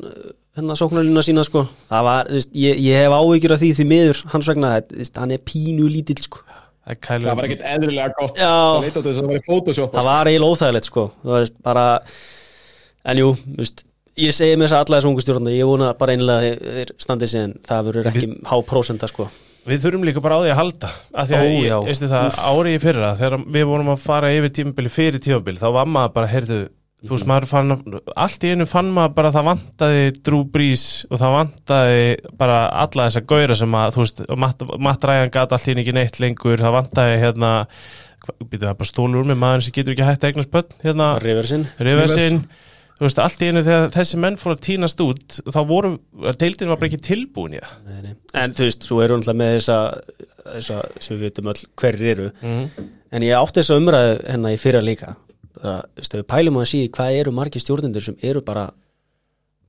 hennar sóknarlínuna sína sko. það var, veist, ég, ég hef áhyggjur af því því miður hans vegna, hann er pínu lítill sko. Það Kyler Það var ekkert eðrilega gott Já. Það leit á þess að það var í Photoshop það var eiginlega óþægilegt sko. veist, bara en jú, þú veist, ég segi með þess að alla þessu ungu stjórnanda, ég vona bara einlega að þeir- standið en það verður ekki há prósenda sko. Við þurfum líka bara á því að halda af því að, Ó, ég, veistu það, árið í fyrra þegar við vorum að fara yfir tímabili fyrir tímabili, þá var maður bara, heyrðu þú veist, maður fann, allt í einu fann maður bara að það vantaði Drew Brees og það vantaði bara alla þessa gauðra sem að, þú veist, Matt, Matt Ryan gat allt í einu ekki neitt lengur, það vantaði hérna, býtu það bara stólur mig maður sem getur ekki hægt eignast börn, hérna. Riversin Riversin þú veist, allt í einu þegar þessi menn fór að tínast út þá voru, deildin var bara ekki tilbúin það. Nei, nei. en þú veist, svo eru náttúrulega með þessa, þessa sem við veitum öll hverjir eru. Mm. en ég átti þessa umræðu hennar í fyrra líka það, við pælum að síði hvað eru margir stjórnendur sem eru bara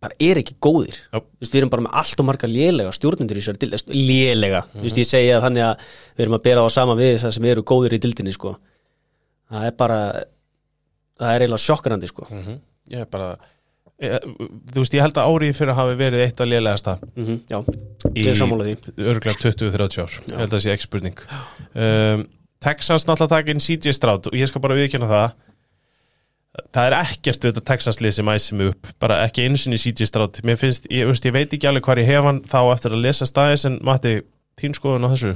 bara er ekki góðir Já. Veist, við erum bara með allt og marga lélega stjórnendur í veist, lélega Þú veist, ég segja þannig að við erum að bera á sama við þess sem eru góðir í dildinni sko. það er bara það er eiginlega sjokkrandi sko. -hmm. ég er bara ég, þú veist, ég held að árið fyrir hafi verið eitt af lélegasta mm já, í ég er sammála því örgulega 20-30 ár ég held að það sé ekki spurning um, Texans náttúrulega taka inn CJ Stroud og ég skal bara viðkjöna það það er ekkert við þetta Texans lið sem æsir mig upp bara ekki eins og í CJ Stroud mér finnst, ég, veist, ég veit ekki alveg hvað ég hef hann þá eftir að lesa staðis en Matti, þín skoðun á þessu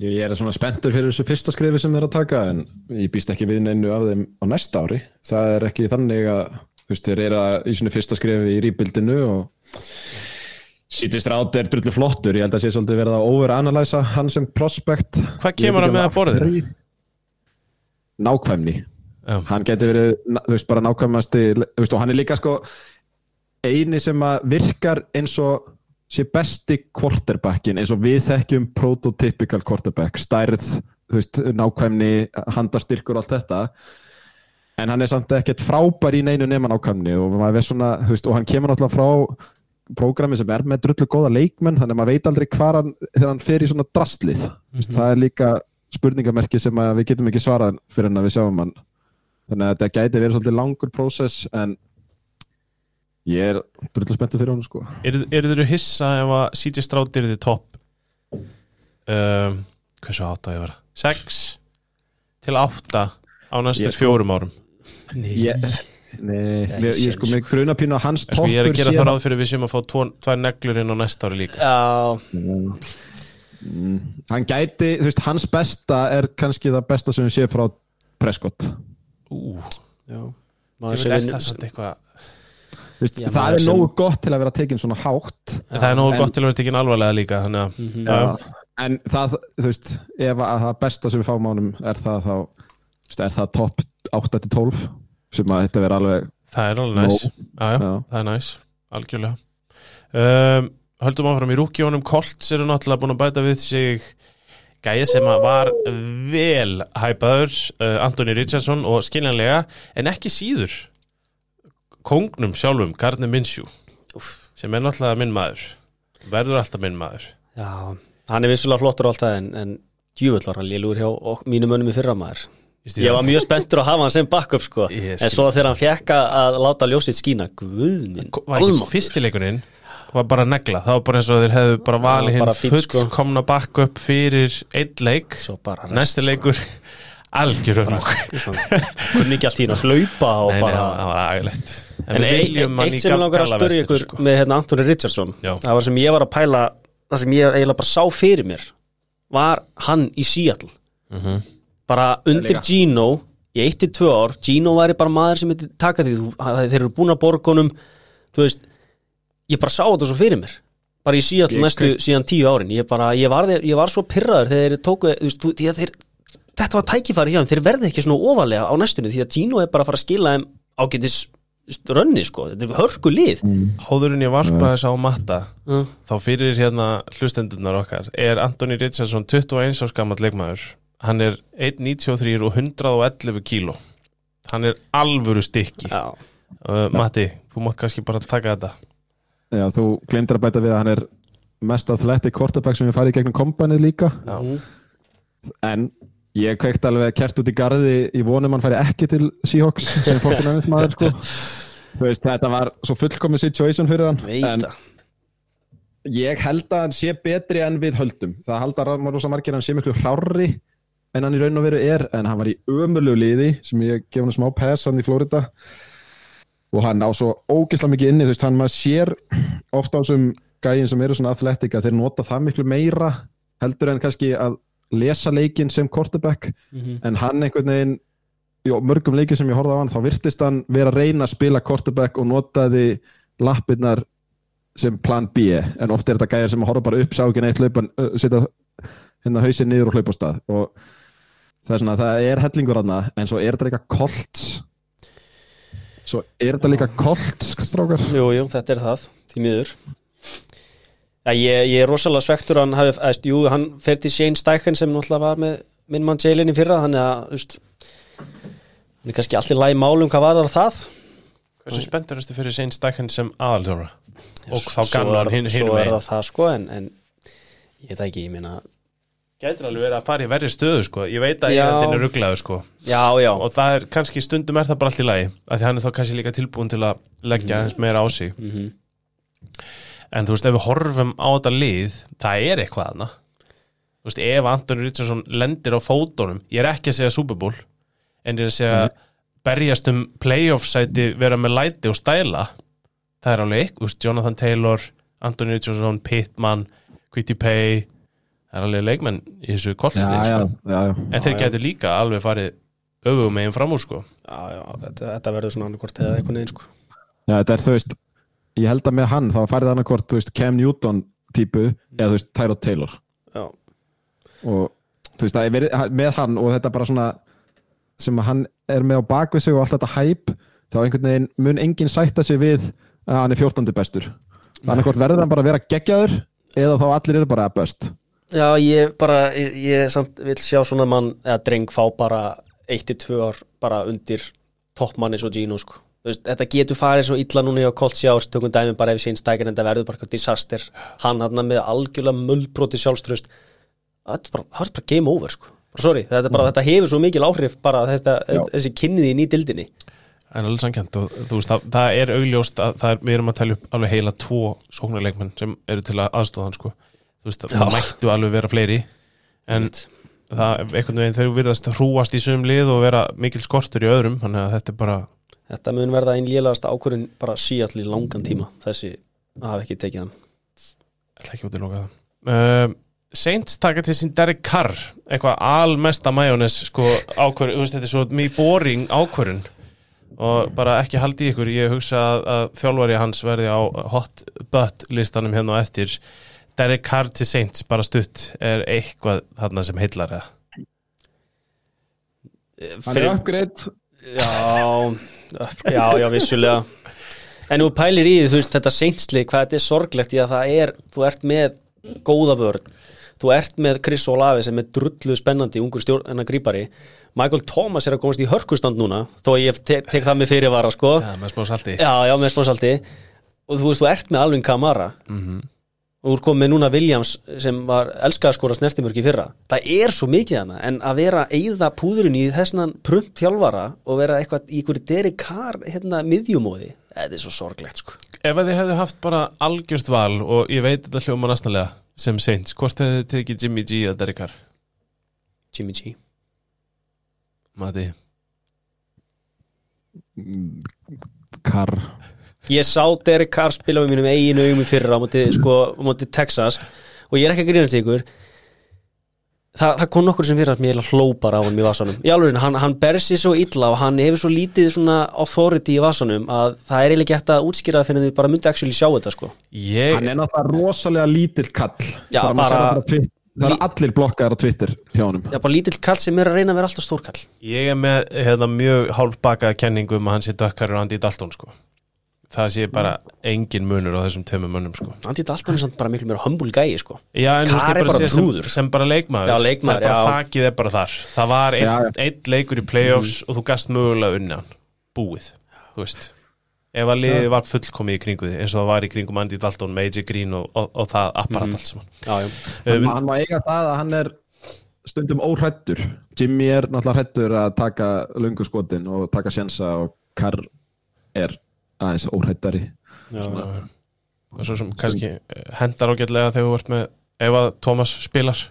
Ég er svona spenntur fyrir þessu fyrsta skrifi sem þeir að taka en ég býst ekki við neinu af þeim á næsta ári. Það er ekki þannig að veist, þeir eru í svona fyrsta skrifi í rýpildinu og sýtist rátt er drullu flottur. Ég held að sé svolítið verið að overanalysa hann sem prospect. Hvað kemur hann með að borðinu? Nákvæmni. Já. Hann geti verið, þú veist, bara nákvæmasti, þú veist, og hann er líka sko eini sem að virkar eins og sé besti quarterbackin eins og við þekkjum prototypical quarterback, stærð þú veist, nákvæmni, handastyrkur og allt þetta en hann er samt ekkert frábær í neinu nema nákvæmni og svona, veist, og hann kemur náttúrulega frá prógrami sem er með drullu góða leikmenn þannig að maður veit aldrei hvar hann þegar hann fer í svona drastlið mm -hmm. það er líka spurningamerki sem við getum ekki svarað fyrir hann að við sjáum hann þannig að þetta gæti verið svolítið langur prósess en ég er drullu spenntur fyrir hann sko. Eru er þeir hissa ef að CJ Stroud er þið topp? Um, hversu átta ég vera? 6 til 8 á næstu sko- fjórum árum. Ég, Nei, Nei, ég, ég sko mig gruna pínu að hans sko, toppur ég er að gera það ráð fyrir við sem að fá tvo, tvær neglur inn á næsta ári líka. Já, Mm, hann gæti, þú veist, hans besta er kannski það besta sem við séum frá Prescott Ú, Maður sem er það eitthvað Veist, Já, það er sem- nógu gott til að vera tekin svona hátt. En það er nógu en- gott til að vera tekinn alvarlega líka Þannig að, Mhm. já, Já, en það, þú veist, ef að það besta sem við fáum ánum er það þá, er það topp 8-12 sem að þetta verður alveg það er alveg næs Já, já, Já. það er næs, algjörlega. Um, Höldum áfram í rúkjónum Colts eru náttúrulega búin að bæta við sig Gæja sem var vel hæpaður uh, Anthony Richardson og skiljanlega en ekki síður kongnum sjálfum, Gardner Minshew sem er náttúrulega minn maður verður alltaf minn maður. Já, hann er vissulega flottur og allt það en, en djúvöld var hann lélúr hjá ok, mínum önum í fyrra maður. Ég var mjög spenntur að hafa hann sem backup sko. En svo þegar hann fekk að- láta ljósið skína Guð minn, var ekki almáttugur. Var bara negla, það var bara eins og þeir hefðu bara valið hinn sko. fullkomna backup fyrir einn leik Svo bara rest, næsti leikur algjör sko. Kunni ekki allt í hann að hlaupa og Nei, nei, bara það var agalegt En eitt sem ég langar að spyrja ykkur sko. með hérna Antoni Richardson Já. það var sem ég var að pæla það sem ég eiginlega bara sá fyrir mér var hann í Seattle Mhm. bara undir. Gino í 1-2 ár, Gino væri bara maður sem myndi taka því, þú- það- þeir eru búin að borgunum þú veist ég bara sá þetta svo fyrir mér. Bara í Seattle Ég- næstu síðan 10 árin. Ég, bara, ég, var, ég var svo pyrraður þegar þeir tóku þú veist, þú- því að þeir, þetta var tækifæri hjá þeim. Þeir verði ekki svona ofalega á næstunni því að Gino er bara að fara að skila þeim ágætis rönni sko, þetta er hörku lið. Áður en ég varpa þess á matta mm. þá fyrir hérna hlustendurnar okkar er Anthony Richardson 21 árs gammal leikmaður. Hann er 1.93 og 111 kíló. Hann er alvöru stykki. Já, uh, Matti, þú mátt kannski bara taka þetta Já, þú glemdir að bæta við að hann er mest athletic quarterback sem við farið gegnum kombanið líka. Já. Mhm. en ég kveikt alveg kert út í garði í vonum hann færi ekki til Seahawks sem fórtunarinn maður sko. Þú veist, þetta var svo fullkomið situation fyrir hann veit en ég held að hann sé betri en við höldum. Það halda rosa margir að hann sé miklu hrárri en hann í raun og veru er en hann var í ömurlegu liði sem ég gef hann smá pass hann í Florida. og hann á svo ógeðslega mikið inni þú veist, hann maður sér ofta á þessum gæjin sem eru svona athletic að þeir nota það miklu meira heldur en kannski að lesa leikinn sem quarterback. Mhm. en hann einhvern veginn í mörgum leikið sem ég horfði á hann þá virtist hann vera að reyna að spila quarterback og notaði lappirnar sem plan B. En oft er þetta gæjar sem horfa bara upp sá ekki neitt hlaupan, uh, setja hérna hausinn niður og hlaupa á stað. Og það er svona, það er hellingur aðna en svo er þetta líka kolts svo er þetta líka kolts strákar? Jú, jú, þetta er það, því miður. Ja, ég, ég er rosalega svektur hann hafi, eðst, jú, hann fer til Shane Steichen sem náttúrulega var með minn mann Jalen í fyrra þannig að, þú veist hann er kannski allir læg málum hvað var það. Hversu spenntur erstu fyrir Sein Stækkan sem aðalþjóra? Og þá Svo ganna er- hann hinn Svo hinum er það það sko en, en ég veit ekki, ég meina Gætir alveg verið að fara í verri stöðu sko. Ég veit að eigandinn er rugglaður sko. Já, já, Og það er kannski stundum er það bara allt í lagi af Því hann er þá kannski líka tilbúin til að leggja aðeins meira á sig. Mhm. En þú veist, ef við horfum á þetta lið Það er eitthvað aðna Þú veist, ef Antoni Richardson lendir á fótunum Ég er ekki að segja Super Bowl En ég er að segja berjast um playoff sæti vera með læti og stæla það er alveg ykkur, Jonathan Taylor Anthony Richardson, Pittman Quitty Pay það er alveg leikmenn í þessu já, sko. já, já. en þeir getur líka alveg farið öfugum meginn fram úr sko já, já þetta, þetta verður svona annarkvort eða eitthvað neginn sko já, þetta er þú veist ég held að með hann þá farið annarkvort þú veist, Cam Newton típu eða þú veist, Tyrod Taylor Já, og þú veist, það er verið, með hann og þetta bara svona sem að hann er með á bakvið sig og allt þetta hæp þá einhvern veginn mun enginn sætta sig við að hann er 14. bestur þannig hvort verður hann bara að vera geggjaður eða þá allir eru bara að best Já, ég bara, ég, ég samt vil sjá svona mann eða dreng fá bara 1-2 ár bara undir toppmann eins og Gino sko. Veist, þetta getur farið svo illa núna að Colt Sjárs tökum dæmi bara ef sín stækir en þetta verður bara eitthvað disaster. Hann hann með algjörlega mullbróti sjálfströst það er bara, það er bara game over sko. sorry, þetta, bara, þetta hefur svo mikil áhrif bara þetta, þessi kynniði í nýdildinni. En alveg samkjönd og þú veist það, það er augljóst að það er, við erum að telja upp alveg heila tvo sóknarleikmenn sem eru til að aðstóða hann sko þú veist það mættu alveg vera fleiri en það einhvern veginn þau virðast hrúast í sum lið og vera mikil skortur í öðrum þannig að þetta er bara þetta mun verða einn lélagast ákvörðin bara síall í langan tíma. Þessi hafa ekki tekið hann. Ætla ekki út í loka það. Uh, Saints taka til sín Derek Carr eitthvað almesta majónes sko ákvörðun, þú veist þetta er svo mjög boring ákvörðun. Og bara ekki haldi ykkur ég hugsa að, að þjálfari hans verði á hot butt listanum hérna á eftir Derek Carr til Saints bara stutt. Er eitthvað þarna sem heillar eða? Hann er upgrade. Já, já, já, vissulega. En þú pælir í því, þú veist, þetta seinsli hvað þetta er sorglegt í að það er þú ert með góða vörn. Þú ert með Chris Olavi sem er drullu spennandi ungur stjórn grípari Michael Thomas er að komast í hörkustand núna þó ég te tek það með fyrirvara sko. Já, með smá salti. Já, já, með spásaldi og þú veist, þú ert með Alvin Kamara og ert komið núna Williams sem var elskað að skora snertimörki fyrra. Það er svo mikið hana, en að vera eigða púðurinn í þessan prump þjálfara og vera eitthvað í einhverju Derek Carr hérna miðjumóði, þetta er svo sorglegt sko. Ef að þið hefðu haft bara algjörst val og ég veit þetta hljóma næstanlega sem Saints, hvort hefðu þið tekið Jimmy G að Derek Carr? Jimmy G. Mati Carr Ég sá Derek Carr spila með mínum eigin augum í fyrra á móti, sko, á móti Texas og ég er ekki að grínast í ykkur. Þa, það kom nokkur sem fyrir að mér hlópar á hann í vasanum. Í alveg, hann, hann ber sér svo illa og hann hefur svo lítið svona authority í vasanum að það er eiginlega ekki hægt að útskýra það fyrir því bara myndi actually sjá þetta sko. Ég, Hann er náttúrulega rosalega lítill kall. Já, Bara bara- sér það er allir blokkaðar á Twitter hjá honum. Það er bara lítill kall sem er að reyna að vera alltaf stórkall ég er með hérna, mjög hálfbakaða kenningu um að hann sé dökkar og Andy Dalton sko. Það sé bara engin munur á þessum tömum mönnum sko. Andi Dalton er samt bara miklu meira humble gæi sko. Já, er bara sé sem, brúður. sem bara leikmaður. Já, leikmaður, Það er bara já. þakið er bara þar. Það var einn ein leikur í playoffs og þú gast mögulega unni hann. Búið, þú veist. Ef að liðið var fullkomið í kringu því eins og það var í kringum Andy Dalton, Major Green og, og, og það apparat allt saman. Já, já. Hann, um, hann má eiga það að hann er stundum óhrættur Jimmy er náttúrulega hrættur að taka lungu skotin og taka sjensa og Carr er aðeins óhrættari Já, og svo sem kannski eh, hendar ágætlega þegar þú ert með ef að Thomas spilar.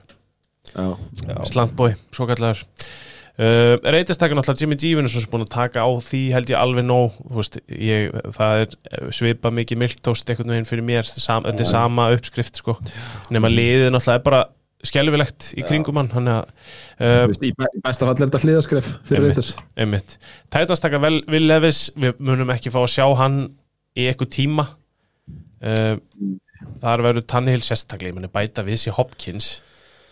Slantbói, svo kallar uh, reytist taka náttúrulega Jimmy G er sem búin að taka á því held ég alveg nóg. Veist, ég, það er eh, svipa mikið milktóst einhvern veginn fyrir mér. Þetta er sama uppskrift sko. Nema liðið náttúrulega er bara skelfilegt í kringum hann er uh, í besta fall er þetta hliðaskref fyrir Einmitt. reytist einmitt. Titans taka vel Will Levis við munum ekki fá að sjá hann í eitthvað tíma. Uh, þar verður Tannehill sérstaklega, bæta við sér Hopkins.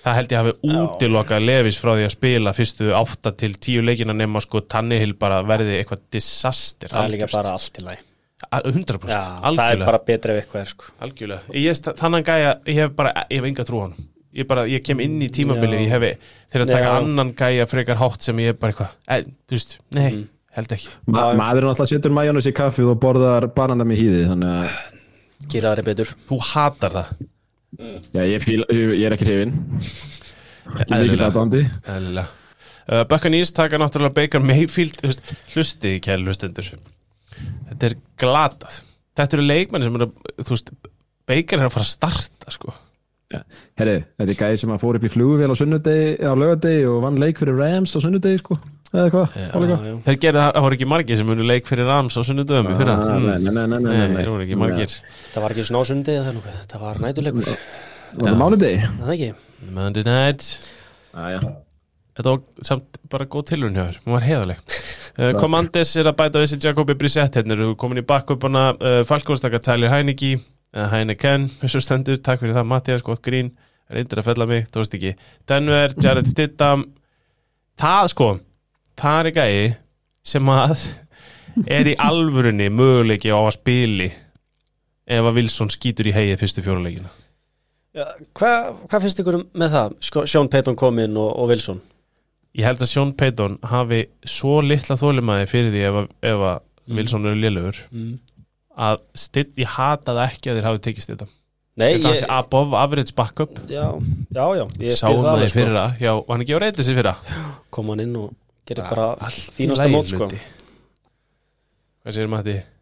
Það held ég hafi útilokað Levis frá því að spila fyrstu 8 til 10 leikina nema sko Tannehill bara verði eitthvað disaster. Það er líka bara allt í lagi. 100% Já, það er bara betra ef eitthvað er sko. Algjörlega. Ég, þannig gæja, ég hef bara ég hef enga trú á hann ég, bara, ég kem inn í tímabilið, ég hefi þegar að taka Já. annan gæja frekar hátt sem ég er bara eitthvað, e, þú veist, nei, held ekki. Ma maður er náttúrulega setur majónus í kaffið og borðar banana með hýði þannig að Gera það betur. Þú hatar það. Já, ég, fíl, ég er ekki hrifin ekki mikil Eðlilega. aðdándi Eðlilega. Uh, Buccaneers taka náttúrulega Baker Mayfield hlustið í kæl hlustendur. Þetta er glatað. Þetta eru leikmenni sem eru þú veist, Baker er að fara að starta sko. Herri, þetta er gæði sem að fór upp í flugvél á sunnudegi á lögadegi og vann leik fyrir Rams á sunnudegi sko. Eða hvað þeir gerði það, voru ekki margir sem munu leik fyrir Rams á sunnudöfum í fyrra. Ah, Mm. nei, nei, nei, nei, nei, Nei, nei. það voru ekki margir. Það var ekki svona ásundi Það var nætuleikur Var það mánudegi? Það ekki? Monday night. Ah. Þetta var samt bara góð tilhörn hjá þér, hún var heðaleg uh, Commanders er að bæta við sér Jacobi Brissett. Hérna eru komin í bakkupana uh, Falkónstaka Tyler Heineke Heineken, þessu stendur, takk fyrir það Mattias, gott grín, reyndir að fella mig þú veist ekki, Denver, Jared Stidham það sko það er gæi sem að er í alvörunni möguleiki á að spili ef að Wilson skýtur í heið fyrstu fjóruleikina Hvað hva finnst ykkur með það? Sko, Sean Payton kom inn og, og Wilson. Ég held að Sean Payton hafi svo litla þólimaði fyrir því ef, að- ef að Wilson eru lélugur mm. Að stitt, ég hata það ekki að þeir hafi tekist þetta Nei, ég, sé above average backup já, já, já Ég Sáum það alveg, í sko. fyrra Já, var hann ekki á reyndið sér fyrra Kom hann inn og gerði Bara bara í fínasta mót sko. Hvað segir maður þetta?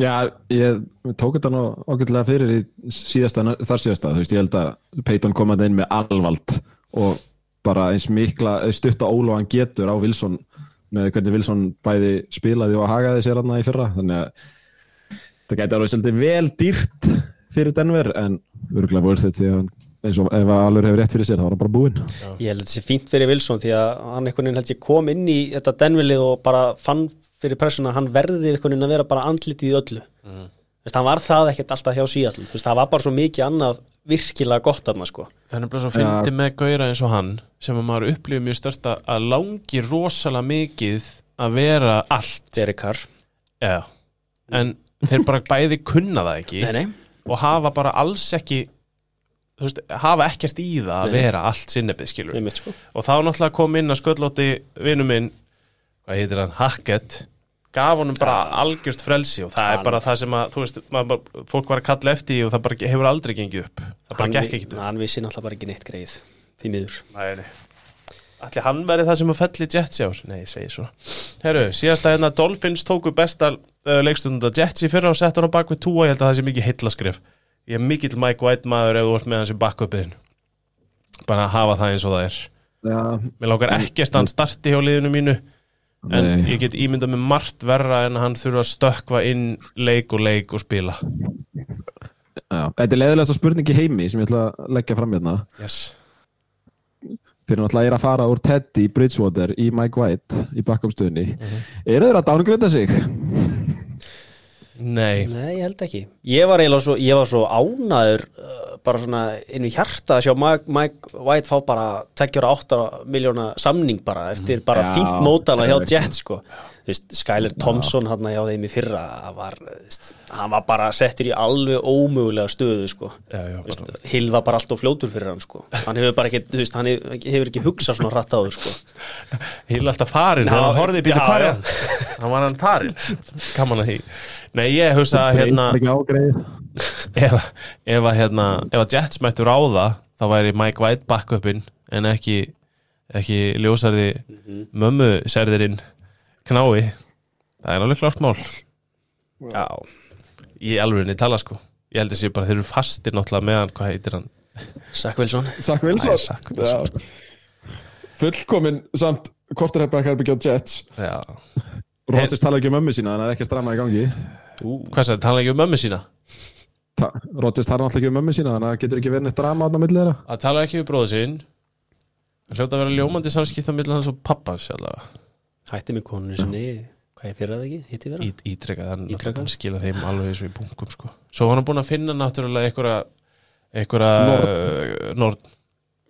Já, ég tók þetta nú ágætlega fyrir í síðasta, þar síðasta, þú veist, ég held að Peyton kom að inn með alvald og bara eins mikla stutta óla hann getur á Wilson með hvernig Wilson bæði spilaði og hagaði sér hann í fyrra, þannig að það gæti alveg svolítið vel dýrt fyrir Denver en örgulega voru þetta því að hann eins og ef alveg hefur rétt fyrir sér þá er hann bara búinn. Ég held að þetta sé fínt fyrir Wilson því að hann einhvern veginn held ég kom inn í þetta denvilið og bara fann fyrir pressuna að hann verði einhvern veginn að vera bara andlitið í öllu. Mm. Vist, hann var það ekkert alltaf hjá síðall það var bara svo mikið annað virkilega gott aðna sko. Þannig að svo fyndi með gauðra eins og hann sem að maður upplifið mjög stört að- að langi rosalega mikið að vera allt. Derek Carr. Já. en þeir bara bæði kunna það ekki Nei, nei, og hafa bara alls ekki veist, hafa ekkert í það að Nei. vera allt sinnebið skilur sko. Og þá náttúrulega kom inn að sköllóti vinnu minn, hvað heitir hann Hackett, gaf honum bara algjört frelsi og það Hann- er bara það sem að þú veist, bara, fólk var að kalla eftir og það bara hefur aldrei gengið upp. Það bara gekk vi- ekki upp. Hann vissi náttúrulega bara ekki neitt greið Því miður. Nei, nei. Ætli hann verið það sem að felli Jets í ár? Nei, ég segi svo. Herru, síðasta hérna Dolphins tóku besta uh, leikstundar Jets í fyrra og sett hann á bak við túa, ég held að það sé mikið heillaskrif. Ég er mikill Mike White maður ef þú ert með hans í backupin. Bara að hafa það eins og það er. Já, Mér langar ekkert að hann starti hjá liðinu mínu, en nei. ég get ímyndað með margt verra en að hann þurfa að stökkva inn leik og leik og spila. Já. Þetta er leiðilegast spurning í heimi sem ég ætla að leggja fram hérna Yes. Þeir eru náttúrulega að fara úr Teddy Bridgewater í Mike White í backupstöðunni Eru þeir að downgrada sig? Nei. Nei, ég held ekki Ég var eiginlega svo, ég var svo ánaður uh, bara svona inn við hjarta að sjá Mike, Mike White fá bara 28 miljóna samning bara eftir bara Já, fínt mótana hjá. Jets sko Skyler Thompson hann hjá þeim í fyrra var, veist, hann var bara settur í alveg ómögulega stöðu sko. Já, já, veist, bara. Hill var bara alltof fljótur fyrir hann sko. Hann hefur bara ekki, veist, hann hefur, ekki hugsað svona hratt á þau sko. Hýl alltaf farin þegar Já, hann já, hvað er já. hann var hann farin gaman að því. Nei ég hugsa að hérna ef, ef að hérna ef að Jets mættu ráða þá væri Mike White backupin en ekki ekki ljósarði Mhm. mömmu serðirinn knái það er alveg klart mál. Já, í alveg tala sko. Ég held að sé bara þeir eru fastir náttúrulega meðan hvað heitir hann? Zach Wilson. Zach Æ, Wilson. Zach Wilson, sko. Fullkomin samt Korterherbæk herbyggja á Jets. Já. Rodgers tala ekki um mömmu sína þannig að það er ekkert drama í gangi. Hvað sagði, tala ekki um mömmu sína? Ta Rodgers tala náttúrulega ekki um mömmu sína þannig að það getur ekki verið neitt drama á milli þeirra. Að tala ekki um bróðu sinn. Það hljóta að vera ljómandi samskipt á millan hans og pappans allavega. Hætti með konunni sinni Hvað ég fyrir það ekki? Hitti vera? Í, ítrekað, hann skila þeim alveg eins og í bunkum sko. Svo hann búin að finna náttúrulega einhverja einhverja uh, nord.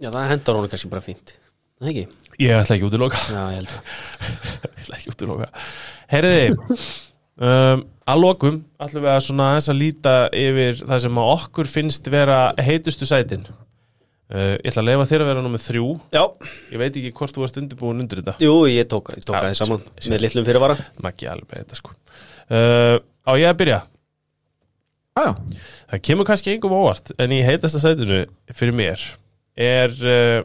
Já, það hendar honum kannski bara fínt Það ekki? Ég ætla ekki út í loka Já, ég held að Ég ætla ekki út í loka Herriði um, að lokum ætlum við að svona aðeins að líta yfir það sem að okkur finnst vera heitustu sætin uh, Ég ætla að leifa þér að vera nummið þrjú. Já, Ég veit ekki hvort þú ert undirbúin undir þetta. Jú, ég tók, ég tók Já, aðeins saman með litlum fyrirvara. Maggi alveg þetta sko. Uh, Á ég að byrja? Æja, Það kemur kannski engum óvart en í heitasta sætinu fyrir mér er uh,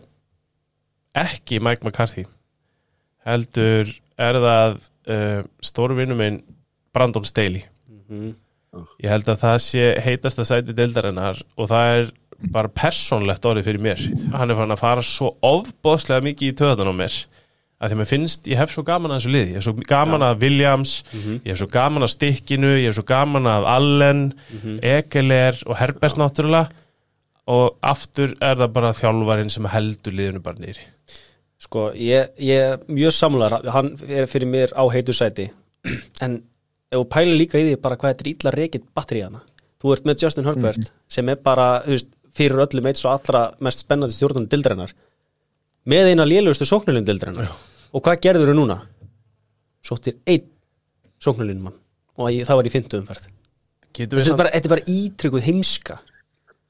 ekki Mike McCarthy. Heldur er það uh, stórvinu minn Brandon Staley. Mhm. ég held að það sé heitasta sæti deildarinnar og það er bara persónlegt orðið fyrir mér. Hann er farin að fara svo ofbóðslega mikið í töðan á mér að því að mér finnst, ég hef svo gaman að þessu liði. Ég hef svo gaman að Williams ég hef svo gaman að Stikkinu, ég hef svo gaman að Allen, Ekeler og Herbert náttúrulega. Og aftur er það bara þjálfarinn sem heldur liðinu bara nýri Sko, ég, ég er mjög samlar Hann er fyrir mér á heitu sæti. En ef þú pælir líka í því bara hvað er illa reikið batteri hana Þú ert með Justin Herbert sem er bara, þú veist, fyrir öllum eitt svo allra mest spennandi stjórnum dildrennar með eina lélugustu sóknulinn dildrennar og hvað gerður þau núna? Sóttir einn sóknulinn mann. Og það var í fyndu umferð. Þetta er bara, ítrykkuð heimska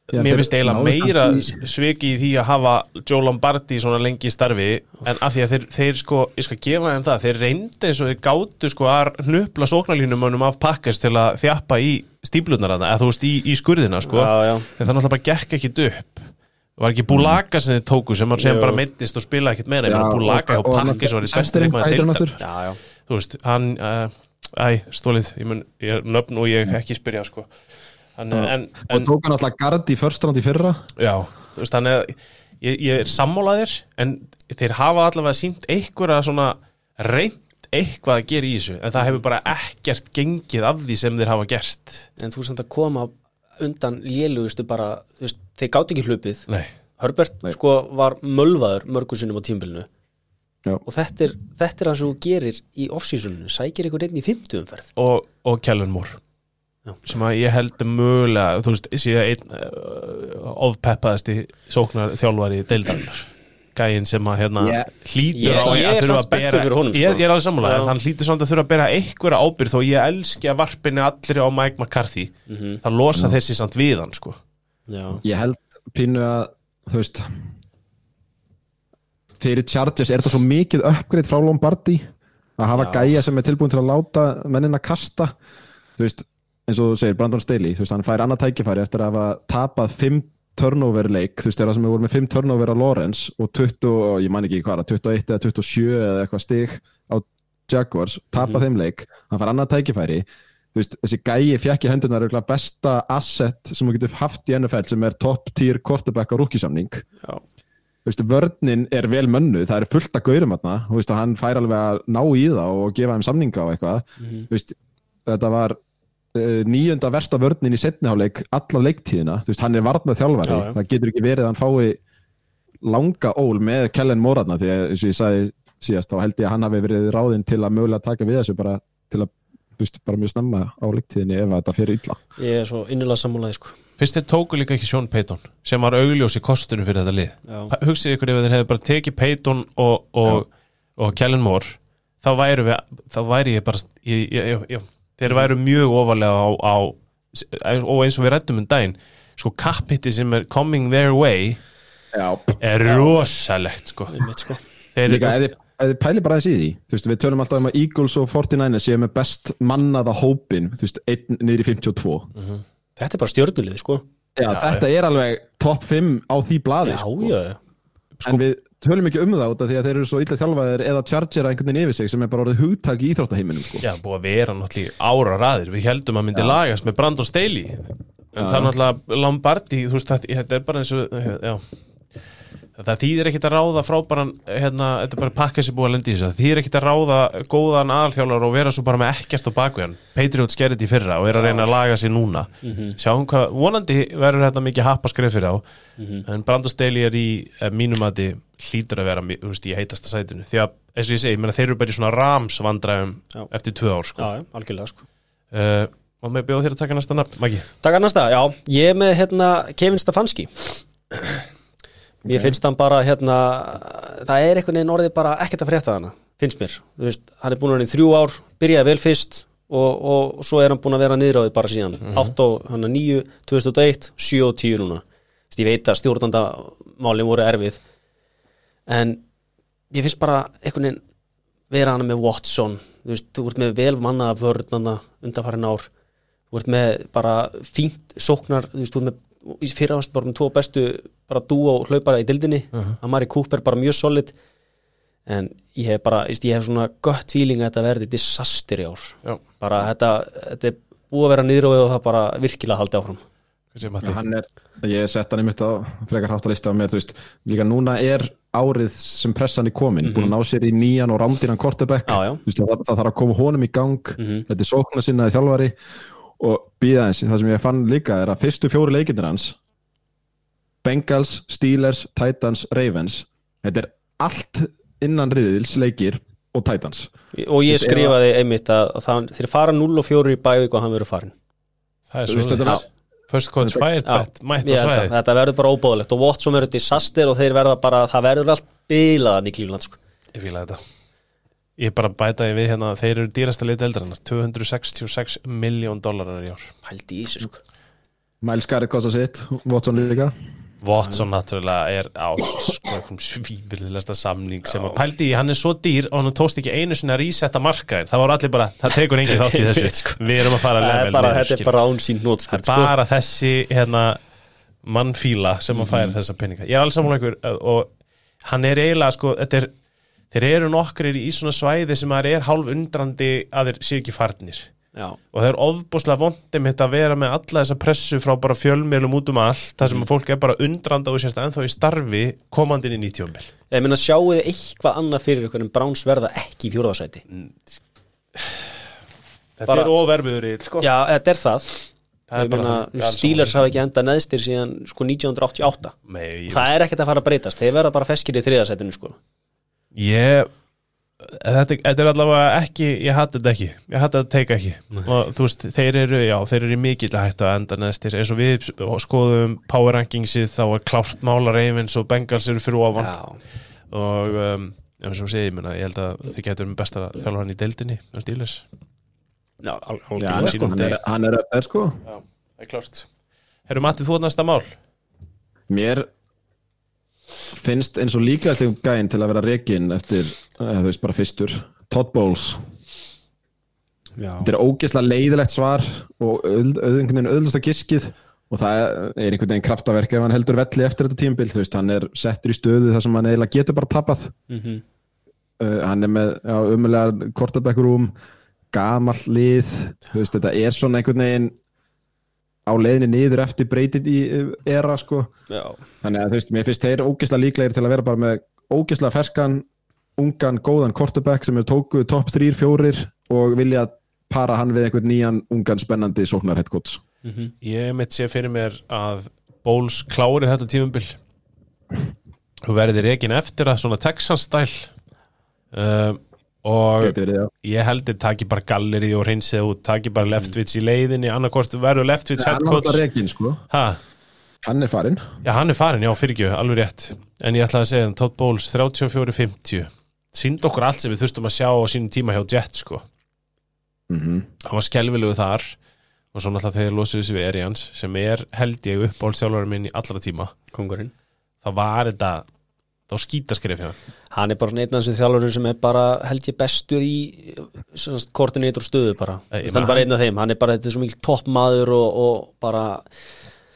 Já, Mér finnst eiginlega meira sviki í því að hafa Joe Lombardi svona lengi í starfi en af því að þeir, þeir sko, ég skal gefa þeim það þeir reyndi eins og þeir gátu sko að hnupla sóknarlínumönnum af pakkast til að þjappa í stíplunar eða þú veist í, í skurðina sko. Já, já. en það náttúrulega bara gekk ekkit upp. Var ekki Búlaka sem þeir tóku sem hann sem bara meittist og spilaði ekkit meira. Búlaka og- og og pakkis var í að já þú veist, hann uh, æ, stólið, ég mun, ég er nöfn og ég ekki spyrja sko hann, en, Og en, tók hann alltaf gard í first round í fyrra Já, þú veist, þannig að ég, ég er sammálaðir en þeir hafa allavega sínt einhverja svona reynd eitthvað að gera í þessu en það hefur bara ekkert gengið af því sem þeir hafa gert En þú samt að koma undan lélugustu bara, þú veist, þeir gátt ekki hlupið Nei, Herbert Nei. sko var mölvaður mörgum sinnum á tímbilinu Já. og þetta er, þetta er það sem þú gerir í off-seasoninu, sækir ykkur einn í 50 umferð og, og Kellen Moore. Sem að ég held mögulega þú veist, sé einn uh, ofpeppaðasti sóknar þjálfari deildarinnar gæinn sem að hérna Ég- hlýtur Ég- á ég að þurfa að bera honum, ég, sko. ég er alveg sammálaðið, Já. hann hlýtur samt að þurfa að bera einhverja ábyrð þó ég elski að varpinni allir á Mike McCarthy Mhm. það losa sér samt við hann sko. Já, Ég held pínu að, þú veist fyrir Chargers er þetta svo mikið uppgreitt frá Lombardi að hafa Já. gæja sem er tilbúin til að láta mennina kasta þú veist, eins og þú segir, Brandon Staley þú veist, hann fær annað tækifæri eftir að hafa tapað 5 turnover leik, þú veist, þeirra sem við vorum með 5 turnover á Lawrence og 20, og ég man ekki hvað, 21 eða 27 eða eitthvað stig á Jaguars, tapað þeim leik hann fær annað tækifæri þú veist, þessi gæi fjekk í hendunar er örugglega besta asset sem þú getur haft í NFL sem er top tier quarterback á rúkisamning já, þú veist, vörninn er vel mönnuð, það er fullt að gaurum þarna, þú veist, og hann fær alveg að ná í það og gefa þeim samninga og eitthvað. Mhm. þú veist, þetta var uh, níunda versta vörnin í setniháleik alla leiktíðina, þú veist, hann er varnað þjálfari Já, já. það getur ekki verið að hann fái langa ól með Kellen Moratna því að, eins og ég sagði síðast, þá held ég að hann hafi verið ráðinn til að mögulega taka við þessu bara til að, þú veist, bara mjög snemma á leiktíðinni ef að þetta fyrir illa. Ég er svo innilega sammálaði sko. Fyrst þeir tóku líka ekki Sean Payton sem var augljós í kostunum fyrir þetta lið. Hugsið ykkur ef þeir hefðu bara tekið Payton og, og, og Kellen Moore þá væri, við, þá væri ég bara ég, ég, ég, ég, þeir væru mjög ofalega á, á og eins og við rættum um daginn. Sko kappitti sem er coming their way Já, er rosalegt sko. Sko. Þeir Líka, þið, ef þið pæli bara aðeins í því þú veist, við tölum alltaf um að Eagles og 49ers séu með best mannaða hópin þú veist, 1 niður í 52 Þetta er bara stjörnulið sko. Já, þetta er alveg top 5 á því blaði Já, sko. já, en við tölum ekki um það út af því að þeir eru svo illa þjálfaðir eða chargera einhvern veginn yfir sig sem er bara orðið hugtak í íþróttaheiminum sko. Já, búið að vera náttúrulega ára raðir Við heldum að myndi lagast með Brandon Staley En það er náttúrulega Lombardi Þú veist, þetta er bara eins og já. Það þýðir ekkit að ráða frábæran hérna, Þetta er bara pakka sem búið að lendi í þessu. Það þýðir ekkit að ráða góðan aðalþjálfar Og vera svo bara með ekkert á bakveðan Patriots gerði þetta í fyrra og er að reyna að laga sér núna. Sjáum hvað, vonandi verður þetta mikið happa fyrir á. En Brandon Staley er í eh, mínum að hlýtur að vera veist, í heitasta sætinu. Því að, eins og ég segi, þeir eru bara í svona rams vandræðum Já. eftir tvö ár sko. já, algjörlega sko. Uh, og með bjóð þér að taka næsta nafn, Takk næsta, já, ég er með hérna Kevin Stefanski Mér finnst hann bara hérna það er einhvern veginn orðið bara ekkert að frétta hana finnst mér, veist, hann er búin að vera í þrjú ár byrjaði vel fyrst og, og svo er hann búin að vera niðráðið bara síðan. 8 og hann er 9, 2001 7 og 10 núna, þú veist, ég veit að stjórnandamálin voru erfið en ég finnst bara einhvern veginn vera hana með Watson. Þú veist, þú ert með vel mannaða vörnana undanfærin ár. Þú ert með bara fínt sóknar þú veist, þú ert með í fyrirhast bara með tvo bestu bara dú og hlaupara í dildinni Amari Cooper bara mjög solid. En ég hef bara, ég hef svona gött feeling að þetta verði disaster í ár. Já, bara þetta, þetta er búið að vera niðróið og það bara virkilega haldi áfram. Hann er, ég sett hann einmitt á frekar hátt að lista með, þú veist, líka núna er árið sem pressan er komin, búin að ná sér í nýjan og já. Þú veist, það, það þarf að koma honum í gang, Mhm. þetta er sókna sinnaði þjálfari og býða eins, það sem ég fann líka er að fyrstu fjóri leikindir hans Bengals, Steelers, Titans, Ravens, þetta er allt innan riðils leikir og Titans. og ég skrifaði einmitt að, þeir fara 0 og 4 í bævík og hann verður farin Það er Þú veist, þetta svo var- First coach fire Já, bet, mætt að svæði þetta verður bara óbóðlegt og Watson verður disaster og þeir verða bara það verður allt bilaðan í Cleveland sko. Ég fíla þetta Ég bara bæta ég við hérna að þeir eru dýrasta lið eldrarnar 266 miljón dólarar í ár. Pældi í þessu sko. Miles Garrett kosta sitt, Watson líka. Watson náttúrulega er á sko, svífyrðilegsta samning sem að pældi í, hann er svo dýr og hann tókst ekki einu sinni að resetta markaðin það voru allir bara, það tekur engin þátt í þessu. Sko. við erum að fara er level bara, niður, þetta er bara án sín nót það er bara þessi hérna, mannfíla sem að færa þessa peninga. Ég er alls saman ykkur uh, og hann er eiginlega sko, þetta er þeir eru nokkrir í svona svæði sem að er hálf undrandi að þeir séu ekki farnir. Já, og það er ofbúslega vondið mitt að vera með alla þessa pressu frá bara fjölmiðlum út um allt þar sem að fólk er bara undrandi og sérst ennþá í starfi komandinn í nýtjómbil ég meina sjáu þið eitthvað annað fyrir en Browns verða ekki í fjórðarsæti þetta Bara- er ofverfiður í sko. Já, þetta er það. Það Steelers hafa ekki enda neðstir síðan sko 1988 Nei, Það er ekkert að fara að breytast, þeir verða bara feskir í þriðasætinu sko ég þetta, þetta er allavega ekki ég hati þetta ekki, ég hati þetta teika ekki. Og þú veist, þeir eru, já, þeir eru í mikill að hætta að enda neðstir, eins og við skoðum power rankingsið, þá er klárt mála Ravens og Bengals eru fyrir ofan. Já, og um, eins og segi, ég, meina, ég held að þið getur með besta þjálfur í deildinni með Steelers já, al- Já, hann, sko. hann er, hann er upp er sko. Já, það er klárt. Herru Matti, þú er næsta mál. Mér finnst eins og líklegast um gæinn til að vera rekin eftir, eða þú veist bara fyrstur Todd Bowles Já. Þetta er ógeðslega leiðilegt svar og auð- auð- einhvern veginn auðvitað giskið og það er einhvern veginn kraftaverk ef hann heldur velli eftir þetta tímabil þú veist, hann er settur í stöðu þar sem hann eiginlega getur bara tapað Mhm. uh, hann er með já, umulega kortabekkurúm gamall lið þú veist, þetta er svona einhvern veginn á leiðinni niður eftir breytið í uh, era sko Já. þannig að þú veist, mér finnst þeir ógeðslega líklegir til að vera bara með ógeðslega ferskan ungan, góðan kortabekk sem er tóku topp 3-4 og vilja para hann við einhvern nýjan, ungan, spennandi sóknarheadcoach Mhm. Ég mitt sé fyrir mér að Bowles klárið þetta tímumbil og verði rekin eftir að svona Texans stæl um, og verið, ég heldur taki bara gallerið og hreinsið út, taki bara Leftvits í leiðinni annarkort verður Leftvits hann er headcoach. alltaf rekin sko. Ha, hann er farinn. Já, hann er farin, já, fyrir ekki, alveg rétt. En ég ætlaði að segja, Todd Bowles 34-50 sínd okkur allt sem við þurftum að sjá á sínum tíma hjá Jets sko. Mm -hmm. hann var skelvilegu þar og svo náttúrulega þegar losuðu sig við Arians sem er held ég uppáhaldstjálfari minn í allra tíma. Kongurinn þá var þetta þá skítaskref hjá hann er bara einn af þessu þjálfurum sem er bara held ég bestur í koordinator stöðu bara. Er meina, bara einn af þeim, hann er bara þetta er svo mikil toppmaður og, og bara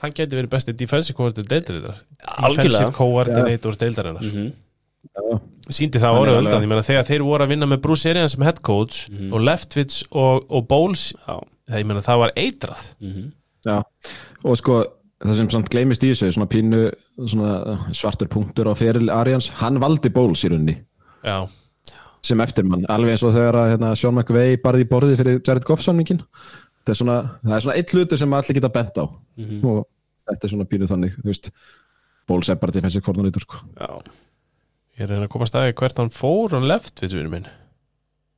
hann geti verið besti defensive coordinator Algjörlega. defensive coordinator deildarinnar. Mhm. síndi það alveg- undan, ég meina þegar þeir voru að vinna með Bruce Arians sem head coach og Leftvits og, og Bowles Já. það, ég meina það var eitrað. Mhm. Já, og sko það sem samt gleymist í þessu, svona pínu svona svartur punktur á feril Arians, hann valdi Bowles í rauninni. Já, sem eftirmann, alveg eins og þegar að, hérna, Sean McVay barði í borði fyrir Jared Goff-samningin það er svona, það er svona eitt hlutur sem allir geta bent á. Og þetta er svona pínu þannig, Bowles er bara defensive coordinator sko. Já. ég reyna að koma að staði hvert hann fór hann Leftvits vinur minn.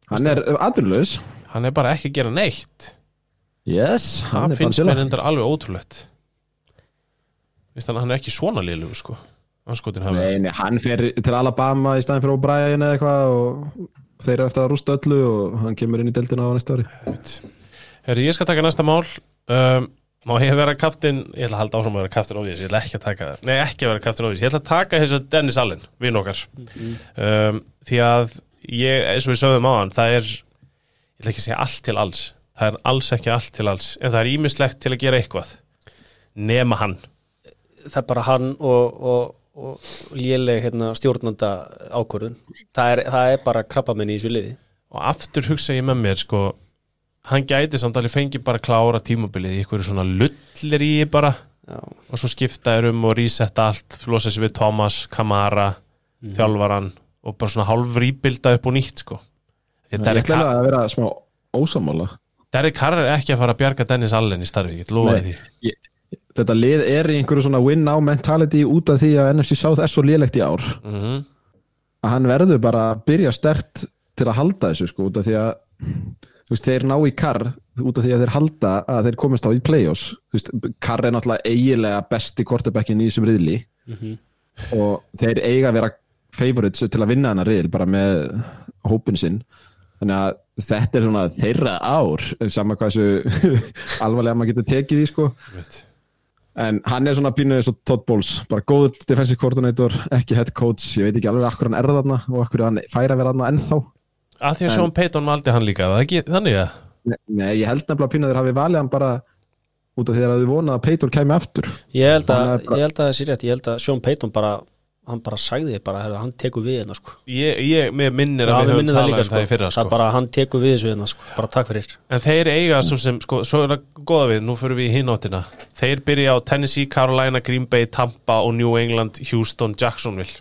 Hann er aðurlaus hann er bara ekki að gera neitt. Yes, hann það finnst mér til endar alveg ótrúlegt Vist hann, hann er ekki svona liðlugu sko. Nei, hann fer til Alabama í staðin fyrir O'Brien eða eitthvað og þeir eru eftir að rústa öllu og hann kemur inn í deltina á næsta ári. Herri, ég skal taka næsta mál. Um, Má ég vera kaftin Ég ætla að halda áfram að vera kaftin óvís Ég ætla ekki að taka Nei, ekki að vera kaftin óvís Ég ætla að taka þess að Dennis Allen Vinn okkar. Um, Því að ég, eins og við sögðum á hann Það er, ég ætla ekki að segja allt til alls. Það er alls ekki allt til alls. En það er ímislegt til að gera eitthvað. Nema hann Það er bara hann og, og, og léleg hérna, stjórnanda ákvörðun. Það er, það er bara krabbamenn í þessu liði. Og aftur hugsa ég með mér sko Hann gæti samt alveg fengi bara klára tímabilið í einhverju svona lullir í bara Já. og svo skipta þér um og resetta allt losa sér við Thomas, Kamara þjálfaran og bara svona hálf rýbilda upp og nýtt sko. Ætla Carr, alveg að vera smá ósamála Derek Carr er ekki að fara að bjarga Dennis Allen í starfi, ég Nei. því. Ég- Þetta lið er í einhverju svona win now mentality út af því að NFC South er svo lélegt í ár. Mm að hann verður bara að byrja stert til að halda þessu sko út af því að þú veist, þeir ná í Carr út af því að þeir halda að þeir komast á í play-offs. Þú veist, Carr er náttúrulega eigilega besti quarterbackin í þessum riðli. Og þeir eiga að vera favorites til að vinna hennar riðil bara með hópin sinn. Þannig að þetta er svona þeirra ár sama hvað þessu alvarlega maður getur tekið í sko en hann er svona pínuð eins og Todd Bowles. Bara góður defensive coordinator, ekki head coach. Ég veit ekki alveg akkur hann er þarna og akkur hann fær að vera þarna ennþá. Að því að Sean Payton valdi hann líka, var það ekki þannig að Nei, nei, ég held nefnilega að pínuð þeir hafi valið hann bara út af því að þið vonað að Peyton kæmi aftur. Ég held að, bara- ég held að það sé rétt. Ég held að Sean Payton bara hann bara sagði bara, herra, hann tekur við hérna sko. ég, ég minnir að við höfum það talað um sko. það í fyrra það sko. er bara hann tekur við þessu hérna sko. bara takk fyrir En þeir eiga svo sem, sko, svo er það góða við, nú fyrir við í hináttina. Þeir byrja á Tennessee, Carolina, Green Bay, Tampa og New England, Houston, Jacksonville.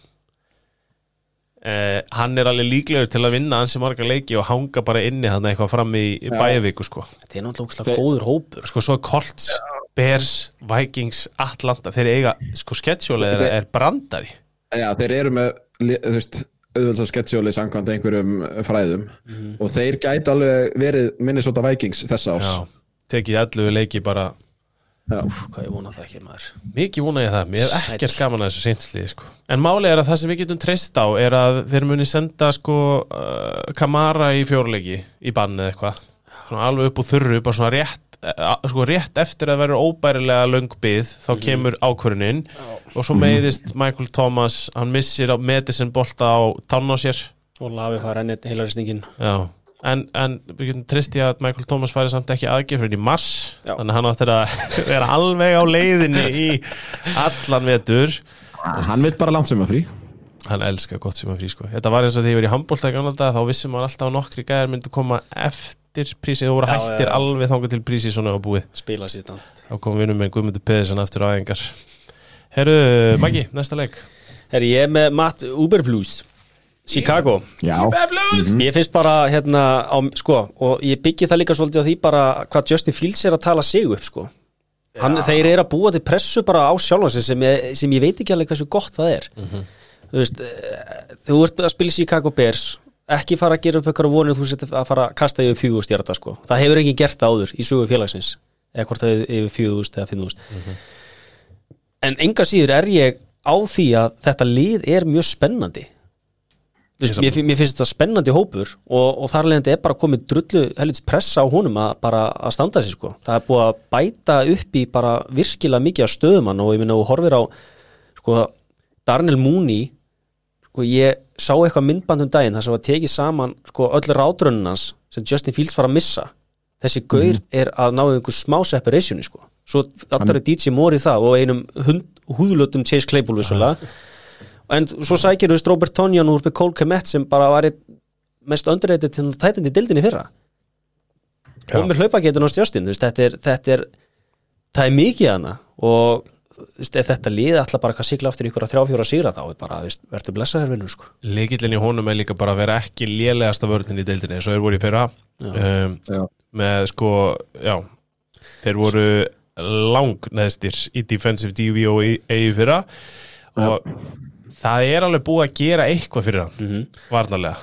eh, hann er alveg líklegur til að vinna ansi marga leiki og hanga bara inni hann eitthvað fram í, í bæjavíku sko. Þetta er náttúrulega ógeðslega góður hópur sko svo er Colts, Bears, Vikings Atlanta, þeir eiga sko sketsjólega er brandari Já, þeir eru með, þú veist, auðvitað sketsjóli samkvæmt einhverjum fræðum. Og þeir gæti alveg verið Minnesota Vikings þessa ás. Já, tekið 11 leiki bara. Úf, hvað ég vona það ekki maður. Mikið vona ég það, mér er ekkert gaman að þessu seinslið sko. en máli er að það sem við getum treyst á er að þeir muni senda sko uh, Kamara í fjórleiki í bann eða eitthvað, svona alveg upp úr þurru bara svona rétt sko rétt eftir að vera óbærilega löng byð þá kemur ákvörðunin og svo meiðist Michael Thomas hann missir á medicine bolta á tann á sér. Og lafi fara enn heila ristingin Já, en, en við getum trist í að Michael Thomas færi samt ekki fyrir í mars, Já. þannig að hann áttir að vera alveg á leiðinni í allan vetur. Hann vil bara landsum að frí. hann elskar gott sem að frí sko. Þetta var eins og því ég verið í dag þá vissum maður alltaf að nokkri gæðar myndi koma eftir prísið og voru Já, hættir já, já. alveg þangað til prísið svona á búið. Spila síðan þá kom vinnum með Guðmundur Peðisson aftur á æfingar. Herru, Maggi, næsta leik. Er ég er með Matt Uberblues Chicago. Já. Ég finnst bara hérna á, sko, og ég byggi það líka svolítið á því bara hvað Justin Fields er að tala sig upp sko. Hann, þeir eru að búa til pressu bara á sjálfansi sem, sem ég veit ekki alveg hversu gott það er. Þú veist eh, þú ert að spila Chicago Bears ekki fara að gera upp eitthvað vonið þú sett að fara að kasta yfir fjögust stjarta sko. það hefur enginn gert það áður í sögu félagsins eða hvort það er yfir fjögust eða fimmust en enga síður er ég á því að þetta lið er mjög spennandi Þú veist, mér, mér finnst þetta spennandi hópur og, og þar leðandi er bara komið drullu helvits pressa á honum að bara að standa sig sko. það er búið að bæta upp í bara virkilega mikið af stöðumann og ég minna og horfir á sko, Darnell Mooney sko, ég sá eitthvað myndband um daginn þar sem var tekið saman sko, öll rátrönnunans sem Justin Fields var að missa. Þessi gaur er að náðu einhver smá separationi sko. svo allar er DJ Moore í það og einum hund, húðlötum Chase Claypool vissulega. En svo sækir veist Robert Tonjan úr með Cole Kemet sem bara var mest underrated til tætandi dildinni fyrra. Og með hlaupagetun á veist, þetta, er, þetta er það er mikið hana. Og þetta lið alltaf bara að sigla aftur ykkur að þrjá fjóra sigra þá er bara, veist, verður blessaður vinnur sko. Leikillin í honum er líka bara að vera ekki lélegasta vörðin í deildinni eins og þeir voru í fyrra um, Já. með sko, já þeir voru lang neðstir í defensive DVOA í fyrra og það er alveg búið að gera eitthvað fyrir hann Mhm. varnarlega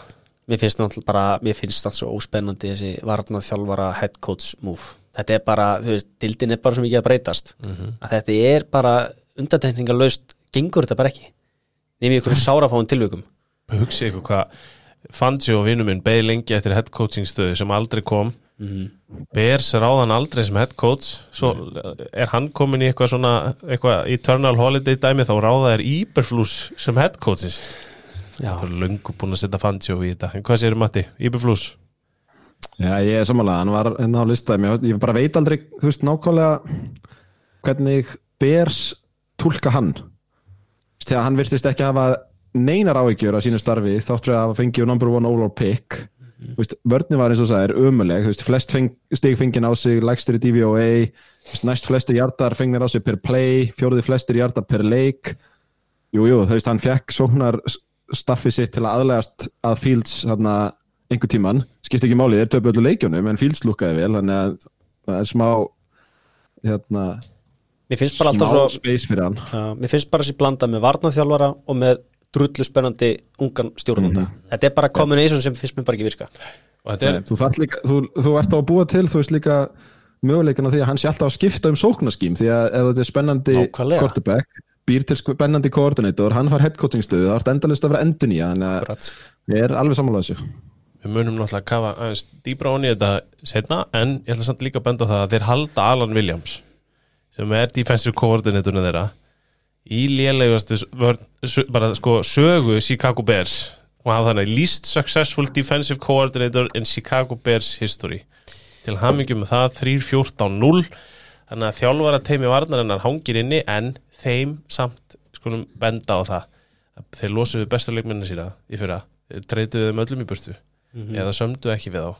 mér finnst náttúrulega bara, mér finnst það svo óspennandi þessi varnað þjálfara head coach move þetta er bara, þú veist, dildin er bara svo mikið að breytast. Að þetta er bara undantekningarlaust, gengur þetta bara ekki. Nefnir ykkur sárafáin tilvikum. Hugsi ykkur hvað Fangi og vinnu minn beði lengi eftir head coaching stöðu sem aldrei kom. Bears ráðan aldrei sem head coach. Svo er hann komin í eitthvað svona eitthvað eternal holiday dæmi þá ráða er Iberflus sem head coaches. Já, það er löngu búin að setja Fangi í þetta. En hvað séður Matti, Iberflus Já, ég er samanlega, hann var hérna á listaði mér, ég bara veit aldrei, þú veist, nákvæmlega hvernig Bers túlka hann. Þegar hann virtist ekki hafa neinar áhyggjur á sínu starfi þáttur að hafa fengið number one overall pick. Mm. veist, vörni var eins og það er umuleg þú veist, flest feng, stig fengið á sig lægstur í DVOA, þú veist, næst flestir hjartar fengnir á sig per play, fjóruði flestir hjartar per leik. Jújú, jú, þú veist, hann fekk sóknar staffi sitt til að aðlegast að Fields þarna einhver tíman, skipti ekki máli, þeir töpu öllu leikjunum en Fields lúkaði vel, þannig að það er smá hérna, mér finnst bara smá alltaf svo space fyrir hann. Já, mér finnst bara þessi blanda með varnaþjálfara og með drullu spennandi ungan stjórnanda. Þetta er bara combination sem finnst mér bara ekki virka. Og þetta er, Nei, þú, líka, þú, þú ert á að búa til þú veist líka möguleikin á því að hann sé alltaf að skipta um sóknaskím því að ef þetta er spennandi quarterback býr til spennandi koordinator, hann far headcoaching stöðu þá ert endalist að vera endun í þannig að Akkurat. ég er alveg sammála þessu við munum náttúrulega að kafa aðeins dýbra onni þetta setna en ég ætla samt líka að benda það að þeir halda Alan Williams sem er defensive coordinatorinu þeirra í sö- bara sko sögu Chicago Bears. Og hafa þannig least successful defensive coordinator in Chicago Bears history. Til hamingjum með það 3-14-0 þannig að þjálfara teimi varnarinnar hangir inni en þeim samt skulum benda á það. Að þeir losuðu bestu leikminna sína í fyrra. Þeir treytuðu þeim öllum í burtu eða sömdu ekki við á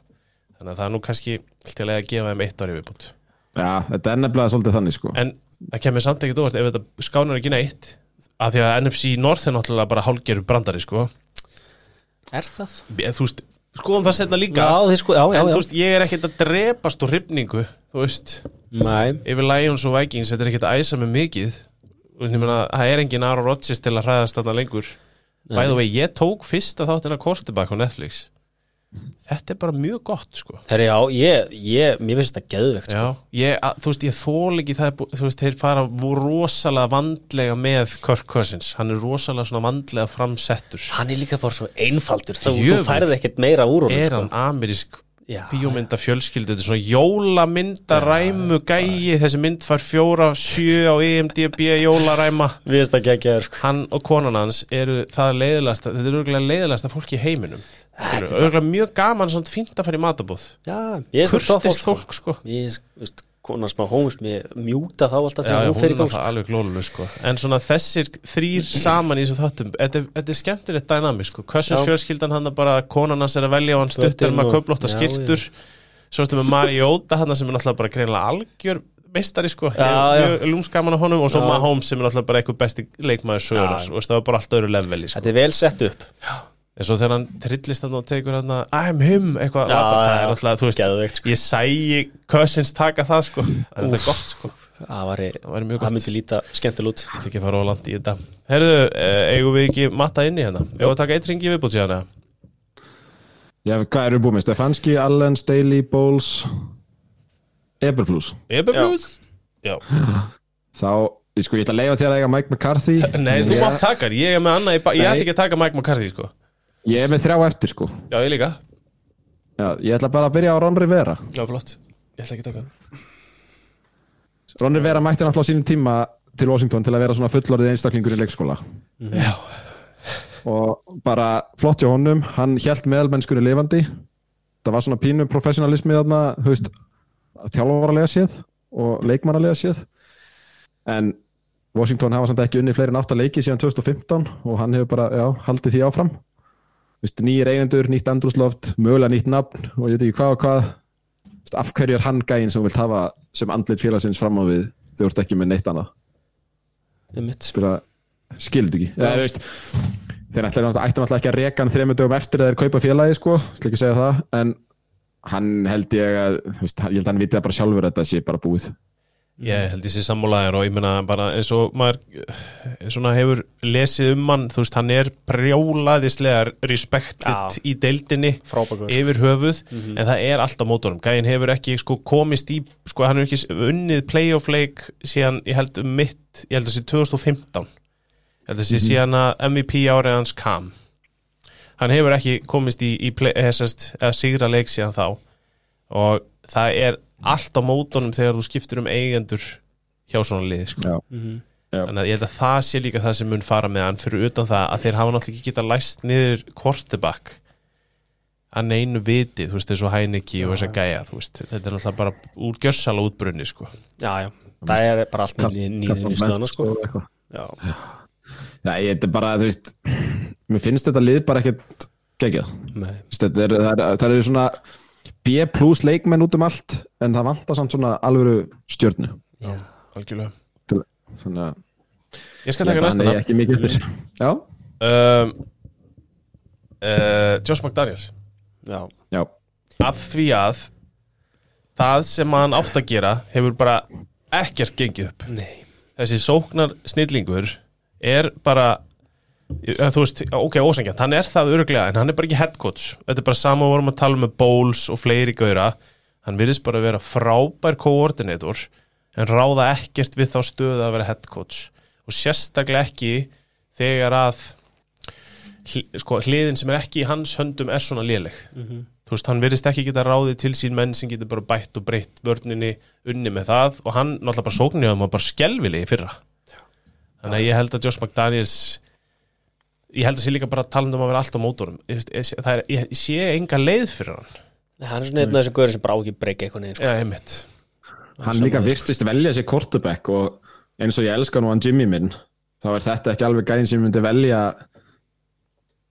þannig að það er nú kannski til að gefa þeim eitt ári viðbútt Já, þetta er nefnilega svolítið þannig sko. En það kemur samt ekki dóvart ef þetta skánar ekki neitt af því að NFC North er náttúrulega bara hálgeru brandari sko. Er það? Ég- Þú veist, skoðum það setna líka. Já, þið sko, já, já, En já. þú veist, ég er ekkert að drepast úr hrifningu Þú veist, Nei, yfir Lions og Vikings Þetta er ekkert að æsa mig mikið. Þú veist, ég meina, það er engin Aaron Rodgers til að hræðast þarna lengur. By the way, ég tók fyrsta þáttina Kortebak á Netflix Þetta er bara mjög gott, sko þegar já, ég, ég, mér finnst þetta geðvegt sko. Já, ég, að, þú veist, ég þól ekki það, þú veist, þeir fara rosalega vandlega með Kirk Cousins, hann er rosalega svona vandlega framsettur Hann er líka bara svo einfaldur Þú, þú færði ekkert meira úr honum er sko. hann amerísk bíómynda fjölskyldu, þetta er svona jólamynda ræmu gæi, þessi mynd fær fjóra, sjö á E IMDb jólaræma, Við finnst það geggjaður sko. hann og konan hans eru það leiðilegasta, þetta er örgulega leiðilegasta fólk í heiminum, örgulega mjög gaman svona fínt að fara í matabóð Já, kurtist fólk fólk, sko. Ég, veist, konar smá hóms Mér mjúta þá alltaf Já, þegar já, hún fer í sko. alveg glóluleg sko En svona þessir þrýr saman í þessu þáttum Þetta er- þetta er skemmtilegt dynamik sko Já. fjölskyldan hann bara Konan hans er að velja og hann stuttar og- köflótta Já, skiltur Svo ertu með Mariota hann sem er náttúrulega bara greinilega algjör meistari sko Já, já. Lúmskaman á honum Og svo Já. Mahomes sem er náttúrulega bara eitthvað besti leikmaður Já. Og það var bara allt öðru leveli sko Þetta er vel sett upp En svo þegar hann trillist hann og tekur hann að I'm him, eitthvað Já, labbar, það já. er náttúrulega, þú veist Geðveikt, sko. Ég sæi Cousins taka það sko Það er þetta gott sko Það Það væri mjög það gott myndi líta skemmtil út Ég ætla ekki fara á landi í þetta Herðu, eh, eigum við ekki matta inni hérna? Ef að taka eitt ringi viðbútt síðan? Já, hvað eru búið með? Stefanski, Allen, Staley, Bowles Eberflus Eberflúð? Já. Þá, ég sko, ég ætla að leifa þér að eiga Mike McCarthy Nei, þú Ég- mátt taka hann, ég er með annað í Ég ætla ekki að taka Mike McCarthy, sko Ég er með þrjá eftir, sko. Já, ég líka. Já, ég ætla bara að byrja á Ron Rivera. Já, flott. Ég ætla ekki að taka hann. Ron Rivera mætti náttúrulega á sínum tíma til Washington til að vera svona fullorðið einstaklingur í leikskóla. Já. Og bara flott hjá honum. Hann hjælt meðalmennskunni lifandi. Það var svona pínu professionalismi þarna, þú veist, þjálfaralega séð og leikmannalega séð. En Washington hafa samt ekki unni fleiri en átta leiki síðan 2015 og hann hefur bara, já, haldið því áfram Vist, nýjir eigendur, nýtt andrúsloft mögulega nýtt nafn og ég veit ekki hvað og hvað. Vist, af hverju er hann gæinn sem vilt hafa sem andlit félagsins fram á við þau ert ekki með neitt annað? Skildi ekki? Ja, veist, þeir ætla náttúrulega ekki að reka hann þremur dögum eftir að þeir kaupa félagi sko, ekki að segja það en hann held ég að veist, ég held að hann viti það bara sjálfur að þetta sé bara búið Ég held ég sé sammálaðir og ég meina bara eins og maður eh, svona hefur lesið um hann þú veist, hann er prjólaðislega respektið Já. í deildinni Frábækur yfir höfuð en það er alltaf mótorum gæinn hefur ekki sko komist í sko hann hefur ekki unnið playoff leik síðan ég held um mitt ég held sé 2015 ég held að það sé síðan að MVP árið hans kam. Hann hefur ekki komist í, í play, eða, sest, eða sigra leik síðan þá. Og það er allt á mótunum þegar þú skiptir um eigendur hjá svona liði sko. Já. Já. þannig að ég held að það sé líka það sem mun fara með hann fyrir utan það að þeir hafa náttúrulega ekki geta læst niður quarterback að neinu viti, þú veist, þessu hæniki og þess að gæja, þú veist, þetta er náttúrulega bara úr gjössala útbrunni, sko. Já, já, það er bara allt nýðin í slöðana sko. eitthvað. Já, Já, ég þetta er bara, þú veist mér finnst þetta lið bara ekkert geggjað. Nei. Þú veist, þetta er, það, er, það eru svona B plus leikmenn út um allt en það vantar samt svona alvöru stjörnu. Já, algjörlega. Til- þannig að Ég skal ég taka næsta eigi nafn. ekki mikið eftir. Já, um, uh, Josh McDaniels Já, já, af því að það sem hann átt að gera hefur bara ekkert gengið upp. Nei. Þessi sóknar snillingur er bara þú veist, ok, ósengjant, hann er það örglega en hann er bara ekki head coach. Þetta er bara sama og vorum að tala með Bowles og fleiri gauðra. Hann virðist bara að vera frábær koordinator en ráða ekkert við þá stöðu að vera head coach. Og sérstaklega ekki þegar að sko, hliðin sem er ekki í hans höndum er svona léleg. Þú veist, hann virðist ekki geta ráðið til sín menn sem getur bara bætt og breytt vörninni unni með það og hann náttúrulega bara sóknir um að bara skelvilegi fyrra. Þannig að ég held að Josh McDaniels ég held að sé líka bara talandi um að vera allt á mótorum er, ég sé enga leið fyrir hann. Nei, Hann er svona einn af þessum gaurið sem bara á ekki breyka eitthvað neðin sko. Einmitt. Hann líka virtist velja sér quarterback og eins og ég elska nú hann Jimmy minn þá er þetta ekki alveg gæðin sem ég myndi velja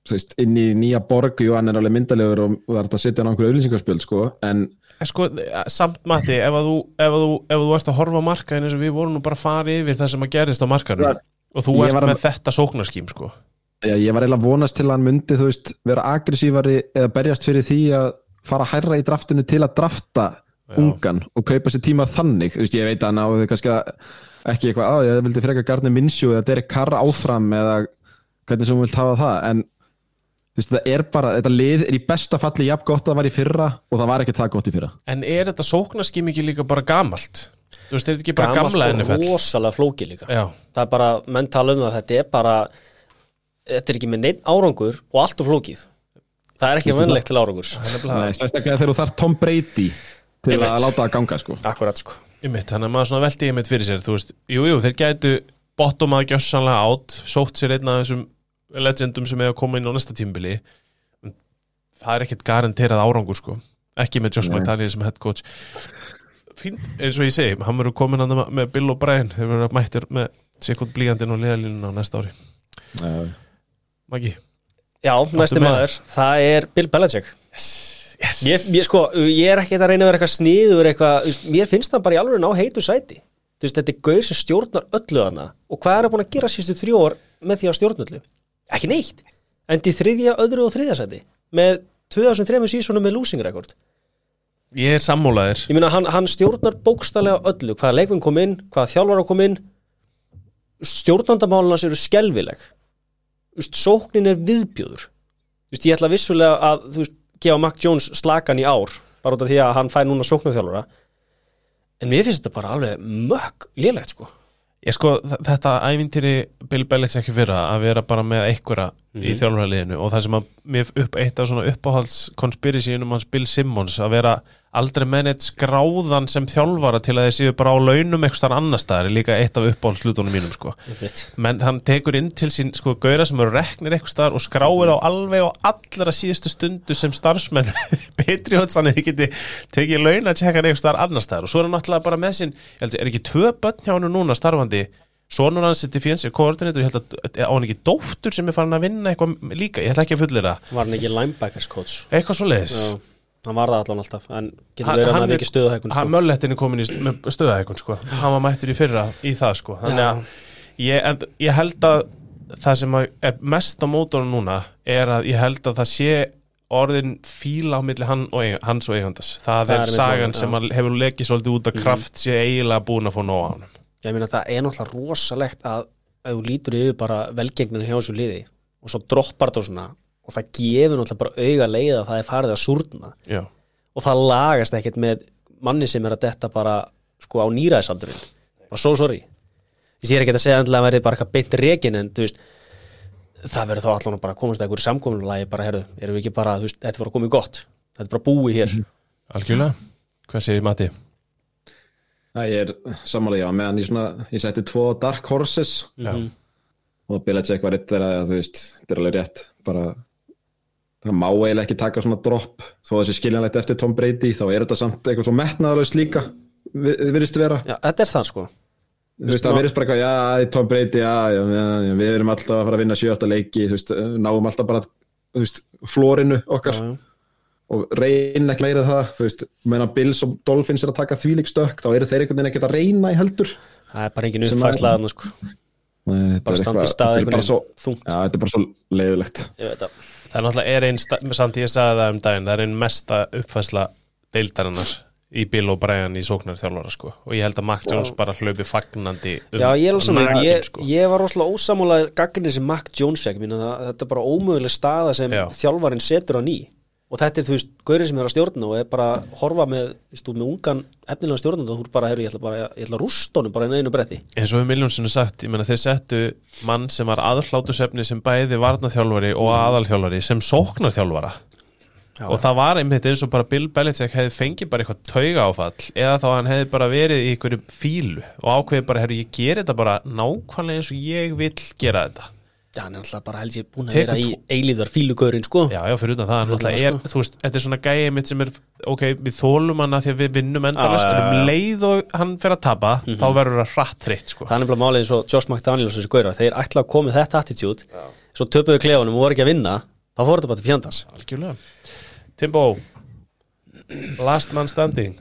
þú veist, inn í nýja borg. Jú, hann er alveg myndalegur og og það er að setja hann á einhverju auðlýsingarspjöld sko, en sko, samt Matti, ef að þú, ef að þú, ef að þú ert að horfa á markaðin eins og við vorum nú bara að fara yfir það sem að gerist á markaðinu og þú ert að- með þetta sóknarskím, sko Já, ég var eiginlega að vonast til að hann myndi, þú veist, vera aggressívari eða berjast fyrir því að fara hærra í draftinu til að drafta ungan og kaupa sér tíma þannig, þú veist, ég veit að hann áður kannski að ekki eitthvað, á, ég vildi freka Garni Minsjú eða Derek Carr áfram eða hvernig sem hún vilt hafa það, en þú veist, það er bara, þetta lið er í besta falli jafn gott að það var í fyrra og það var ekki það gott í fyrra. En er þetta sóknarskím ekki líka bara gamalt? Þú veist, er þetta ekki bara Gamalt gamla og NFL? rosalega flóki líka Já, það er bara, menn tala um það þetta er bara, þetta er ekki með neitt árangur og allt og flókið það er ekki vennlegt til árangurs þegar þú þarf Tom Brady til Einmitt. að láta það ganga, sko. akkurat sko Einmitt, þannig að maður svona veldi einmitt fyrir sér þú veist, jú, jú, þeir gætu bottomað gjössanlega átt, sótt sér einn af þessum legendum sem er að koma inn á næsta tímbili það er ekkert garanterað árangur sko ekki með Josh. McDaniel sem head coach fínt, eins og ég segi hann verður komin að með Bill og Brian þeir verður mættir með sekund blíjandinn og liðalínuna á næsta ári Já. Maggi, já, meira? maður, það er Bill Belichick. Yes. ég, ég, sko, ég er ekki að reyna að vera eitthvað sniður eitthvað, mér finnst það bara í alveg ná heitu sæti. Veist, þetta er gaur sem stjórnar öllu hana og hvað er að búin að gera sístu þrjú ár með því að stjórna öllu? Ekki neitt. En í þriðja, öðru og þriðja sæti. Með 2003 sísonum með losing record. Ég er sammólaðir Ég meina, hann, hann stjórnar bókstallega öllu, hvaða leikmenn kom inn, hvaða þjálfara kom inn, stjórnandamálunars eru skelvileg. Veist, sóknin er viðbjöður. Veist, ég ætla vissulega að, veist, gefa Mac Jones slakan í ár, bara út af því að hann fær núna sóknarþjálfara. En mér finnst þetta bara alveg mökk lélegt, sko. Ég sko, þetta ævintýri Bill Belichick fyrra að vera bara með einhverja í þjálfurliðinu og það sem að mér upp eitt af svona uppáhalds konspirasíunum hans Bill Simmons að vera aldrei með neitt skráðan sem þjálfara til að þeir séu bara á launum eitthvað annar staðar er líka eitt af uppáhaldslutunum mínum sko. Menn hann tekur inn til sín sko gauðra sem eru reknir eitthvað staðar og skráir á alveg á allra síðustu stundu sem starfsmenn Patriots hann er ekki tekið laun að tjekka eitthvað staðar annar staðar. Og svo er hann náttúrulega bara með sín ég held, er ekki tvö börn hjá hann núna starfandi? Sonur hans er defensive coordinator ég held að á hann ekki dóttur sem er farin að vinna eitthvað líka, ég ætla ekki að fullera Var hann ekki linebackers coach? eitthvað svo leiðis Já, hann var það allan alltaf, en getur verið að hann er- ekki stöðu hækkun, hann sko. möllettin er komin í st- með stöðaðeikun sko. hann var mættur í fyrra í það sko. þannig að ég, ég held að það sem að er mest á mótorun núna er að ég held að það sé orðin fíla á milli hann og, hans og eigandas það, Það er er sagan mál, sem að hefur lekið svolítið út að kraft sé eiginlega búin að fá nóg á hann Ég meina það er náttúrulega rosalegt að ef þú lítur yfir bara velgengnin hjá þessu liði og svo droppar og svona og það gefur náttúrulega bara auga leið að það er farið að súrna. Já, og það lagast ekkert með manni sem er að detta bara sko á nýræðisaldurinn bara so sorry. Ég er ekki að segja endilega að verði bara eitthvað beint rekin en þú veist það verður þá allan að bara komast að einhverju samkominulagi bara herðu, erum við ekki bara, veist, þetta var komið gott. Þetta er bara búið hér. Algjörlega. Hvað segir Matti? Það ég er sammála, já, meðan ég svona, ég setti tvo Dark Horses Já. og Belichick var eitt þeirra, þú veist, þetta er alveg rétt, bara, það má eiginlega ekki taka svona dropp, þó þessi skiljanlegt eftir Tom Brady, þá er þetta samt eitthvað svo metnaðalaust líka, vi- virðist vera, Já, þetta er það sko. Þú veist, það virðist bara eitthvað, já, Tom Brady, já, já, já, við erum alltaf að fara að vinna 7-8 leiki, þú veist, náum alltaf bara, þú veist, flórinu okkar. Já, og reyna ekki meira það, þú veist, meðan Bills og Dolphins er að taka þvílík stökk, þá eru þeir einhvern veginn ekkert að reyna í heldur. það er bara engin að- þarna, sko. Bara standa í eitthvað- stað þetta er einhvern bara svo, Já, þetta er bara svo leiðilegt. Ég veit að það er náttúrulega er einn samt ég sagði það um daginn það er einn mesta uppfæsla deildarinnar í Bill og Brian í sóknarþjálfara sko. og ég held að Mac Jones bara hlaupi fagnandi um Já, ég saman, nakinn, ég, sko. ég var rosalega ósamála gaggrinni sem Mac Jones fekk, þetta er bara ómöguleg staða sem Já. þjálfarinn setur hann í og þetta er, þú veist, gaurið sem er að stjórna og er bara að horfa með, veist, með ungan efnilega stjórnanda, þú er bara, herru, ég ætla bara ég ætla að rústa honum bara einu einu bretti. Eins og við miljónsinu sagt, ég meina þeir settu mann sem var aðhlátusefni sem bæði varnaþjálfari og aðalþjálfari sem sóknarþjálfara. Og það var einmitt eins og bara Bill Belichick hefði fengið bara eitthvað tauga áfall eða þá hann hefði bara verið í einhverju fílu og ákveðið bara, herru, ég ger þetta bara nákvæmlega eins og ég vil gera þetta Já, hann er alltaf bara held ég búin að vera í eilíðar fílugaurin, sko. Já, já, fyrir utan það, hann Fyrir utan náttúrulega er, það, þú veist, þetta er svona gæið mitt sem er, ok, við þólum hann að því að við vinnum endalast, en um leið og hann fer að tapa, þá verður það hratt þreytt, sko. Það er nefnilega málið eins og Josh McDaniels þessi gaurar, þeir ætla að koma með þetta attitude svo töpuðu klefunum og voru ekki að vinna þá fór þetta bara til fjandans. Algjörlega. Timbo, last man standing.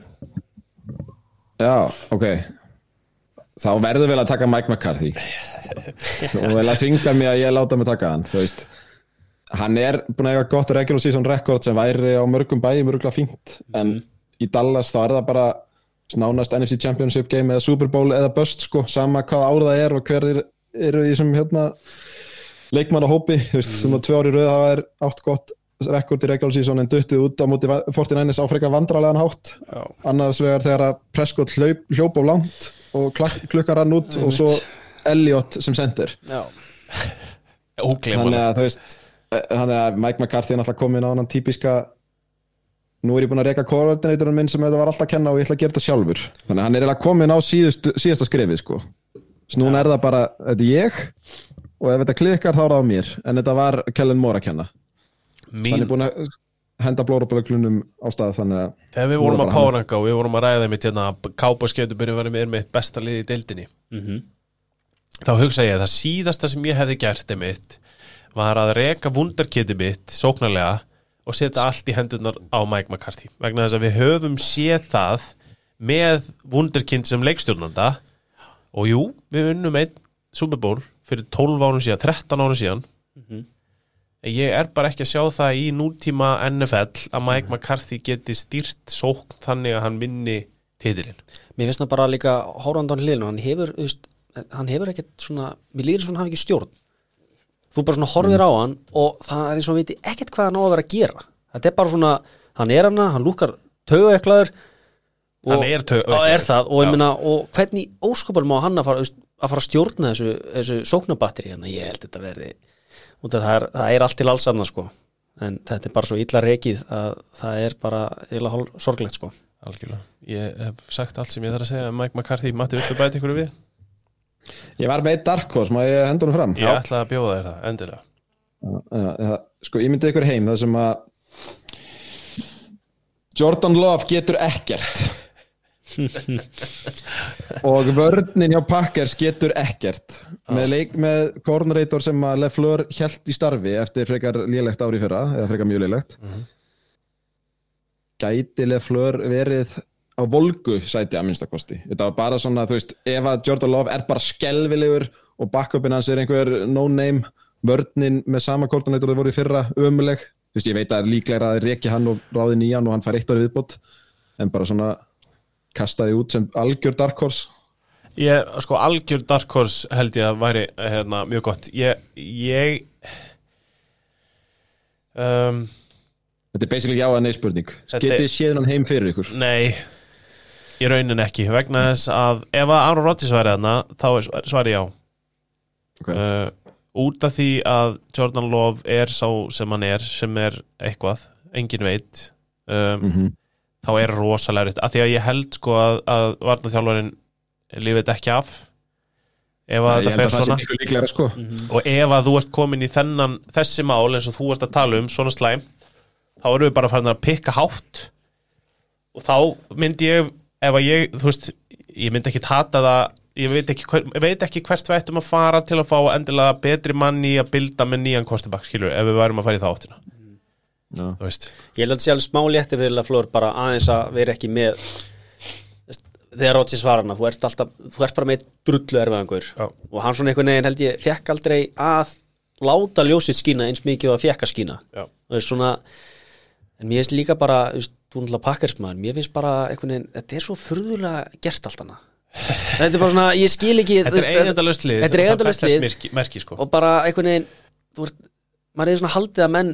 Já, ok þá verður vel að taka Mike McCarthy. Og vel að þvinga mig að ég láta mig taka hann þú veist. Hann er búin að eiga gott regular season record sem væri á mörgum bæjum mörgla fínt en í Dallas þá er það bara nánast NFC Championship game eða Super Bowl eða bust sko, sama hvað ár það er og hver er, eru í sem hérna leikmannahópi, þú veist, sem á tvö ári rauð það er átt gott rekord í regular season en duttið út á móti 49ers á frekar vandralegan hátt. Já. annars vegar þegar að Prescott hlaup, hljóp á langt og klukkan rann út og svo Elliot sem sendir. Þannig að þú veist eh, þannig að Mike McCarthy er náttúrulega komin á hann típiska nú er ég búin að reyka koordinatorinn minn sem þetta var alltaf að kenna og ég ætla að gera þetta sjálfur. Þannig að hann er eiginlega komin á síðust, síðasta skrifið sko. svo núna er það bara þetta er ég og ef þetta klikkar þá er það á mér. En þetta var Kellen Moore að kenna. Hann Mín, er búin að henda blórablöglunum á stað þannig að þegar við vorum að páranga og við vorum að ræða mitt hérna Kápaskeitu var með mitt besta liði í deildinni. Mhm. þá hugsa ég að það síðasta sem ég hefði gert mitt var að reka vundarkiti mitt sóknarlega og setja allt í hendurnar á Mike McCarthy. Vegna þess að við höfum séð það með vundarkind sem leikstjórnanda og jú, við unnum einn Super Bowl fyrir 12 árum síðan, 13 árum síðan. En ég er bara ekki að sjá það í nútíma NFL að Mike McCarthy geti stýrt sókn þannig að hann vinni titilinn. Mér finnst það bara líka hórandan hliðinu, hann hefur veist, hann hefur ekkert svona, mér líður svona hann hafi ekki stjórn. Þú bara svona horfir á hann og það er eins og hann viti ekkert hvað hann á að vera að gera. Þetta er bara svona, hann er hana hann lúkar taugaeklaður Hann er og er það, og meina og hvernig óskapar má hann að fara, að fara að stjórna þessu, þessu sóknabatteri ég held þetta verði af það er, það er allt til alls annað sko en þetta er bara svo illa rekið að það er bara illa hálf sorglegt sko Algjörlega. Ég hef sagt allt sem ég þarf að segja um Mike McCarthy. Matti, viltu bæta ykkur við? ég var með eitt Dark Horse, má ég henda honum fram Ég ætla að bjóða þér það, endilega. Já, já, sko, ég myndi ykkur heim það sem að Jordan Love getur ekkert og vörninn hjá Packers getur ekkert. Með, leik, með coordinator sem að Lefleur held í starfi eftir frekar lélegt ári fyrra eða frekar mjög lélegt. Gæti Lefleur verið á volgu sæti að minnstakosti þetta var bara svona, þú veist, ef að Jordan Love er bara skelvilegur og backupin hans er einhver no-name vörninn með sama koordinator það voru í fyrra ömuleg, þú veist, ég veit að líklega að reki hann og ráði nýjan og hann fær eitt ári viðbót. En bara svona kastaði út sem algjör dark horse Ég, sko, algjör Dark Horse held ég að væri hérna, mjög gott. Ég, ég um, þetta er basically já að nei spurning Þetta getið þið séð hann heim fyrir ykkur Nei, í raunin ekki. Vegna þess að ef að Aaron Rodgers væri þarna, þá svar- svari já. okay. uh, út af því að Jordan Love er sá sem hann er sem er eitthvað, engin veit um, mm þá er rosalega rétt, af því að ég held sko að, að varnaþjálfarinn lífið ekki af ef að þetta fer það svona. líklega sko. Og ef að þú ert komin í þennan þessi mál eins og þú ert að tala um svona slæm, þá erum við bara farin að pikka hátt. Og þá myndi ég ef að ég, þú veist, ég myndi ekki tata það ég veit ekki, hver, veit ekki hvert við ættum að fara til að fá endilega betri manni í að bilda með nýjan kostibak, skilur, ef við værum að fara í þá áttina Já. þú veist, Ég held að alveg smá léttir fyrir Lafleur bara aðeins að vera ekki með veist, þegar Rodgers var hana þú ert, alltaf, þú ert bara með drullu erfiðangur Já. og hann svona einhvern veginn held ég fekk aldrei að láta ljósið skína eins mikið og að fekk að skína veist, svona, en mér finnst líka bara þú veist, þú náttúrulega pakkarsmaður, mér finnst bara einhvern veginn, þetta er svo furðulega gert allt hana þetta er bara svona, ég skil ekki þetta er veist, eigendalöst lið þetta er eigendalaust lið. merki, merki, sko. og bara einhvern veginn þú veist, maður er svona haldið að menn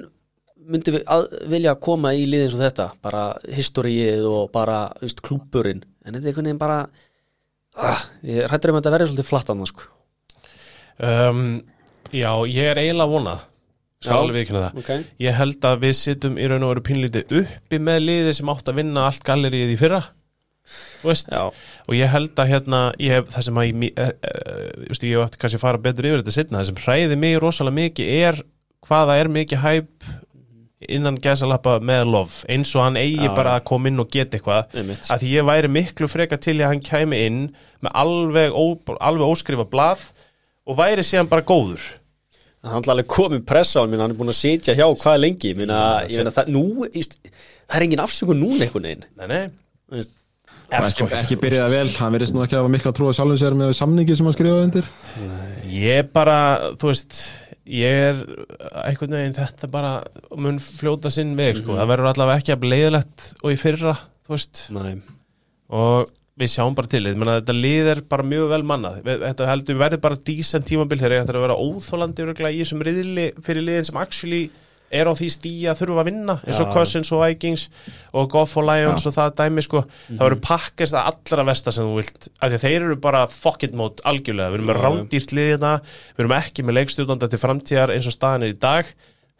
myndi að, vilja koma í liðin svo þetta, bara historiið og bara veist, klúburinn en þetta er einhvern veginn bara ah, ég rættur um að þetta verði svolítið flatt annars sko. um, já, ég er eiginlega að vona skal Já. alveg viðkynna það okay. Ég held að við sittum í raun og veru pínlítið uppi með liðið sem átt að vinna allt gallerið í fyrra veist, og ég held að hérna ég það sem að ég, uh, uh, just, ég hef eftir kannski að fara betur yfir þetta setna það sem hræði mig rosalega mikið er hvaða er mikið hæp innan gæsalappa með lof eins og hann eigi Já. bara að koma inn og geta eitthvað. Einmitt. Að því ég væri miklu freka til að hann kæmi inn með alveg, ó, alveg óskrifa blað og væri síðan bara góður. Hann er alveg komið pressa á hann minna, hann er búin að sitja hjá hvað lengi minna, ég meina það, nú, íst, það er engin afsökun núna einhvern veginn. Nei, nei, Þú veist, og ekki, ekki byrjaði vel, hann verðist nú ekki að hafa mikla trúið sjálfum sér með samningi sem hann skrifaði undir. Ég bara, þú veist ég er einhvern veginn þetta bara mun fljóta sinn veg sko. það verður allavega ekki að leiðilegt og í fyrra, þú veist. Nei, og við sjáum bara til. Ég meina, þetta lið er bara mjög vel mannað. Þetta heldur verður bara dísent tímabil þegar þetta er að vera óþólandi í þessum riðli fyrir liðin sem actually er á því stíja þurfa að vinna eins og Já. Cousins og Vikings og Goff og Lions og það dæmi sko. Það verður pakkast að allra versta sem þú vilt af því þeir eru bara fuck it mode algjörlega, við erum með Já, já. rándýrt lið hérna við erum ekki með leikstjórnanda til framtíðar eins og staðan er í dag.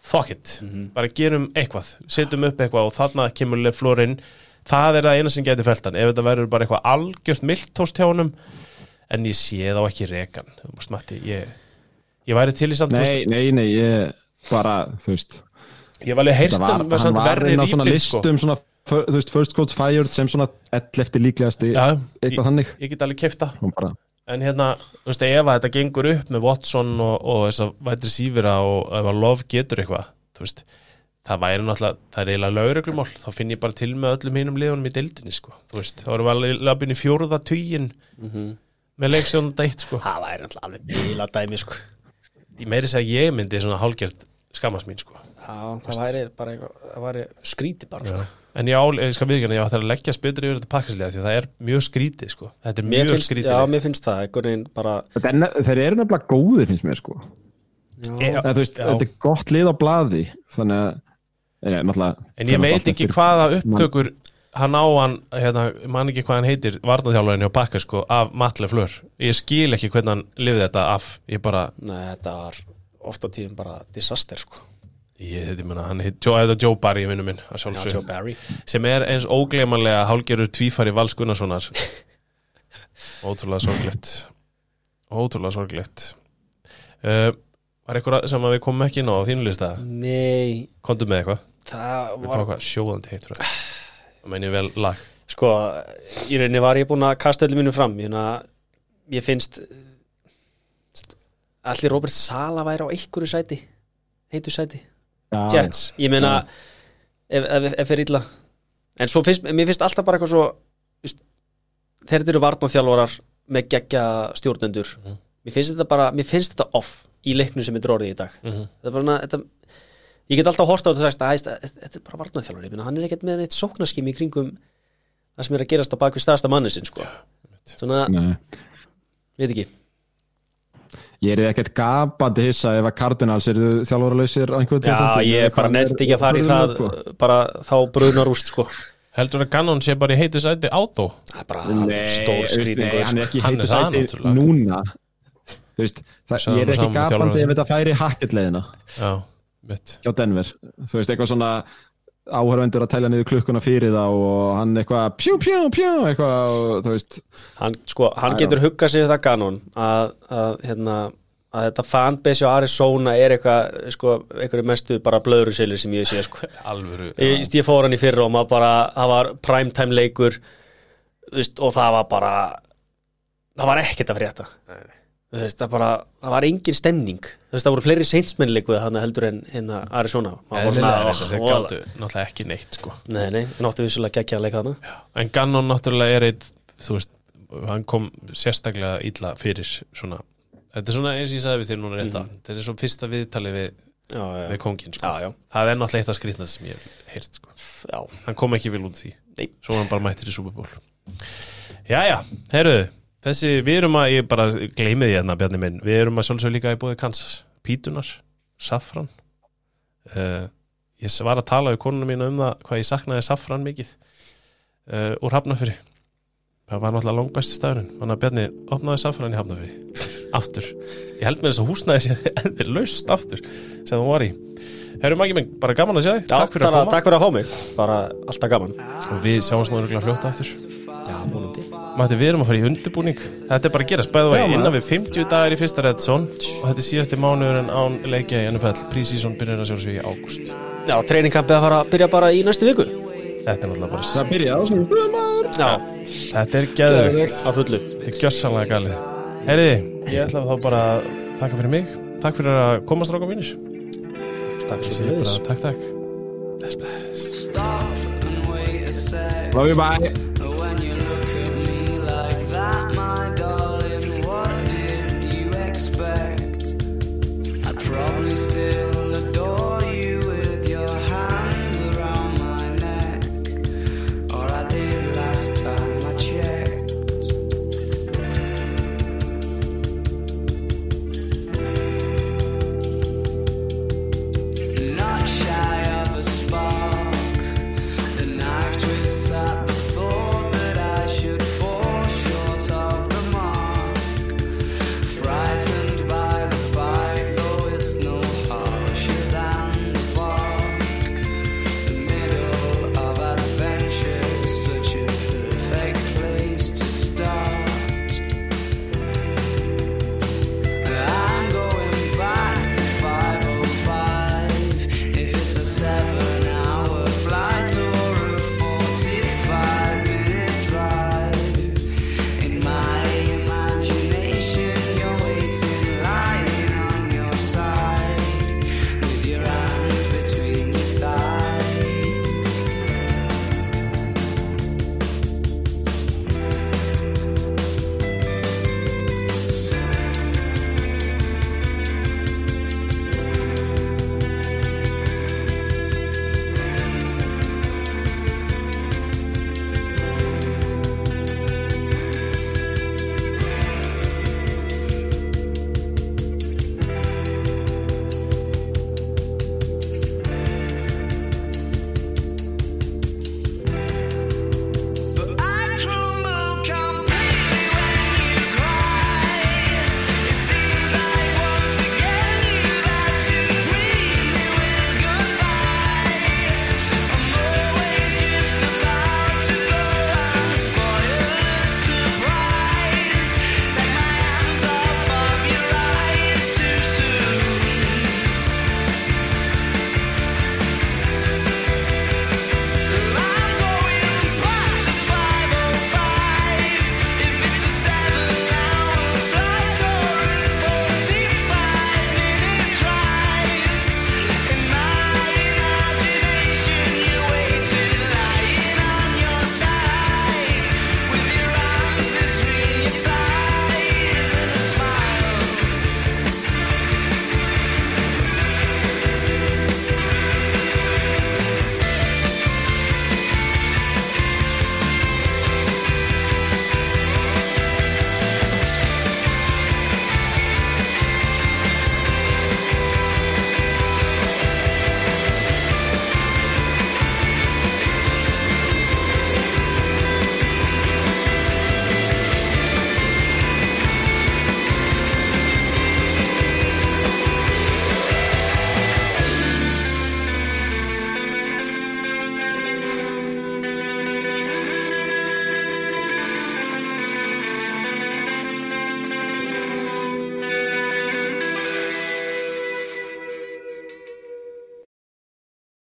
Fuck it, bara gerum eitthvað setjum upp eitthvað og þarna kemur flórin það er það eina sem getur feltan ef þetta verður bara eitthvað algjört miltóst hjá honum. En ég sé þá ekki rekan. Matti, ég, ég væri til í samt þú veist, Nei, nei, nei, ég bara, þú veist ég var alveg heyrt Þetta var, um hann samt var verri inn á svona rýpil sko. listum svona, þú veist, first coach fired sem svona ell eftir líklegasti ég, eitthvað þannig. ég get alveg bara, en hérna, þú veist, ef að þetta gengur upp með Watson og, og þess að vætri sífira og ef að Love getur eitthvað þú veist, það væri náttúrulega það er eiginlega lauruglumál, þá finn ég bara til með öllum hinum liðunum í deildinni, sko. Þú veist, þá erum við alveg labin í fjórða tugin með leikstjónum deitt, sko. Það væri náttúrulega alveg bíla dæmi sko. ég meiri segja að ég myndi svona hálgjört skammast mín, sko Já, það væri bara eitthvað, það væri skríti bara sko. en ég, á, ég skal viðkjöna, ég ætti að leggja spytur yfir þetta pakkaslega því að það er mjög skrítið, sko þetta er Mér mjög finnst, skrítið já, mér finnst það, einhvern veginn bara ne- þeir eru nefnilega góðir finnst mér sko já, Já. Þú veist, Já. þetta er gott lið á blaði þannig að nei, náttúrulega En ég veit ekki hvaða upptökur hann á hann, hérna, ég man ekki hvað hann heitir varnaþjálfarinn hjá Bakka sko af Matle Flör, ég skil ekki hvernig hann lifið þetta af, ég bara Nei, þetta var oft á tíðum bara disaster sko. Ég, þetta, ég meina, hann heit, Joe, Joe Barry vinnu minn, Joe Barry. Sem er eins ógleymanlega hálgerur tvífari Vals Gunnarssonar. Ótrúlega sorglegt. Ótrúlega sorglegt. Uh, var eitthvað sem við komum ekki inn á þínu lista, Nei, komdu með eitthvað. Það var eitthvað sjóðandi heitur það meina ég vel lag. Sko, í rauninni var ég búinn að kasta öllu mínu fram Ég, ég finnst Allir Robert Sala væri á einhverju sæti heitu sæti, Jets. Ég meina, ef, ef, ef fyrir illa. En svo finnst, mér finnst alltaf bara eitthvað svo Þeir eru varnarþjálfarar með geggja stjórnendur. Mhm. Mér finnst þetta bara, mér finnst þetta off í leiknum sem er orðið í dag. Mhm. Þetta er bara, svona- þetta, ég get alltaf hort á þetta að þetta er bara varnarþjálfari, ég meina, hann er ekkert með neitt sóknarskimi í kringum það sem er að gerast á bakvið staðasta manni sinn sko. svona, Nei. veit ekki Ég er ekkert gapandi hissa ef að Cardinals eru þjálfaralausir á einhverjum já, tímapunkti. ég bara nefndi ekki að fara í það Sko. bara þá brunar úst sko. heldur að Gannon sé bara í heitu sæti átó það er bara stór veist, nei, hann er sko. ekki Hann er heitu það sæti náttúrulega. núna Þú veist, það, ég er ekki gapandi ef þetta færi hacketleiðina já, mitt hjá Denver þú veist, eitthvað svona áhörvendur að tælja niður klukkuna fyrir þá og hann eitthvað pjú, pjú, pjú eitthvað, og, þú veist. Hann, sko, hann getur huggað sig við það ganon að, að, hérna, að þetta fanbase á Arizona er eitthvað sko, einhverju mestu bara blöðrusilir sem ég sé sko. alvöru ég, ég fór hann í fyrra og maður bara það var primetime leikur veist, og það var bara það var ekkert að frétta. Þú veist, það, bara, það var engin stemning. Veist, það voru fleiri seinsmennleikuð þannig heldur en hérna Arizona. Svona, þeir "Oh, gáttu náttúrulega ekki neitt sko. nei, nei, náttu vissulega geggja að leika þarna en Gannon náttúrulega er eitt þú veist, hann kom sérstaklega illa fyrir svona þetta er svona eins og ég sagði við þér núna rétt að þetta er svo fyrsta viðtali við, já, já, við kongin sko. já, það er náttúrulega eitt af skrýtnað sem ég hef heyrt sko. hann kom ekki vel út því. Nei. svo hann bara mættir í Super Bowl. Jæja, heyrðu þessi, við erum að, ég bara gleymi því hérna Bjarni minn, við erum að sjálfsög líka í búið Kansas, Pítunar, Safran uh, ég var að tala við konuna mína um það hvað ég saknaði Safran mikið uh, úr Hafnafyrir það var náttúrulega langbæsti staðurinn. Þannig að Bjarni opnaði Safran í Hafnafyrir aftur, ég held með þess að húsnaði sér laust aftur sem það var í. Herru Maggi minn, bara gaman að sjá þig. Takk fyrir að koma. takk fyrir að mig, bara alltaf gaman Matti, við erum að fara í undirbúning. Þetta er bara að gerast, bæða vegi innan við 50 dagar í fyrsta Red Zone. Og þetta er síðasti mánuður en án leikja í NFL Prísísson byrjar að sjálfsög í ágúst. Já, treiningkampið að fara að byrja bara í næstu viku. Þetta er náttúrulega bara það byrja á svona Já, Þetta er fullu. Þetta er gjössalega galið. Heyriði, ég ætla þá bara að taka fyrir mig. Takk fyrir að koma stráka mínir. Takk fyrir bara. Takk, takk. Bless, bless. Love you, bye still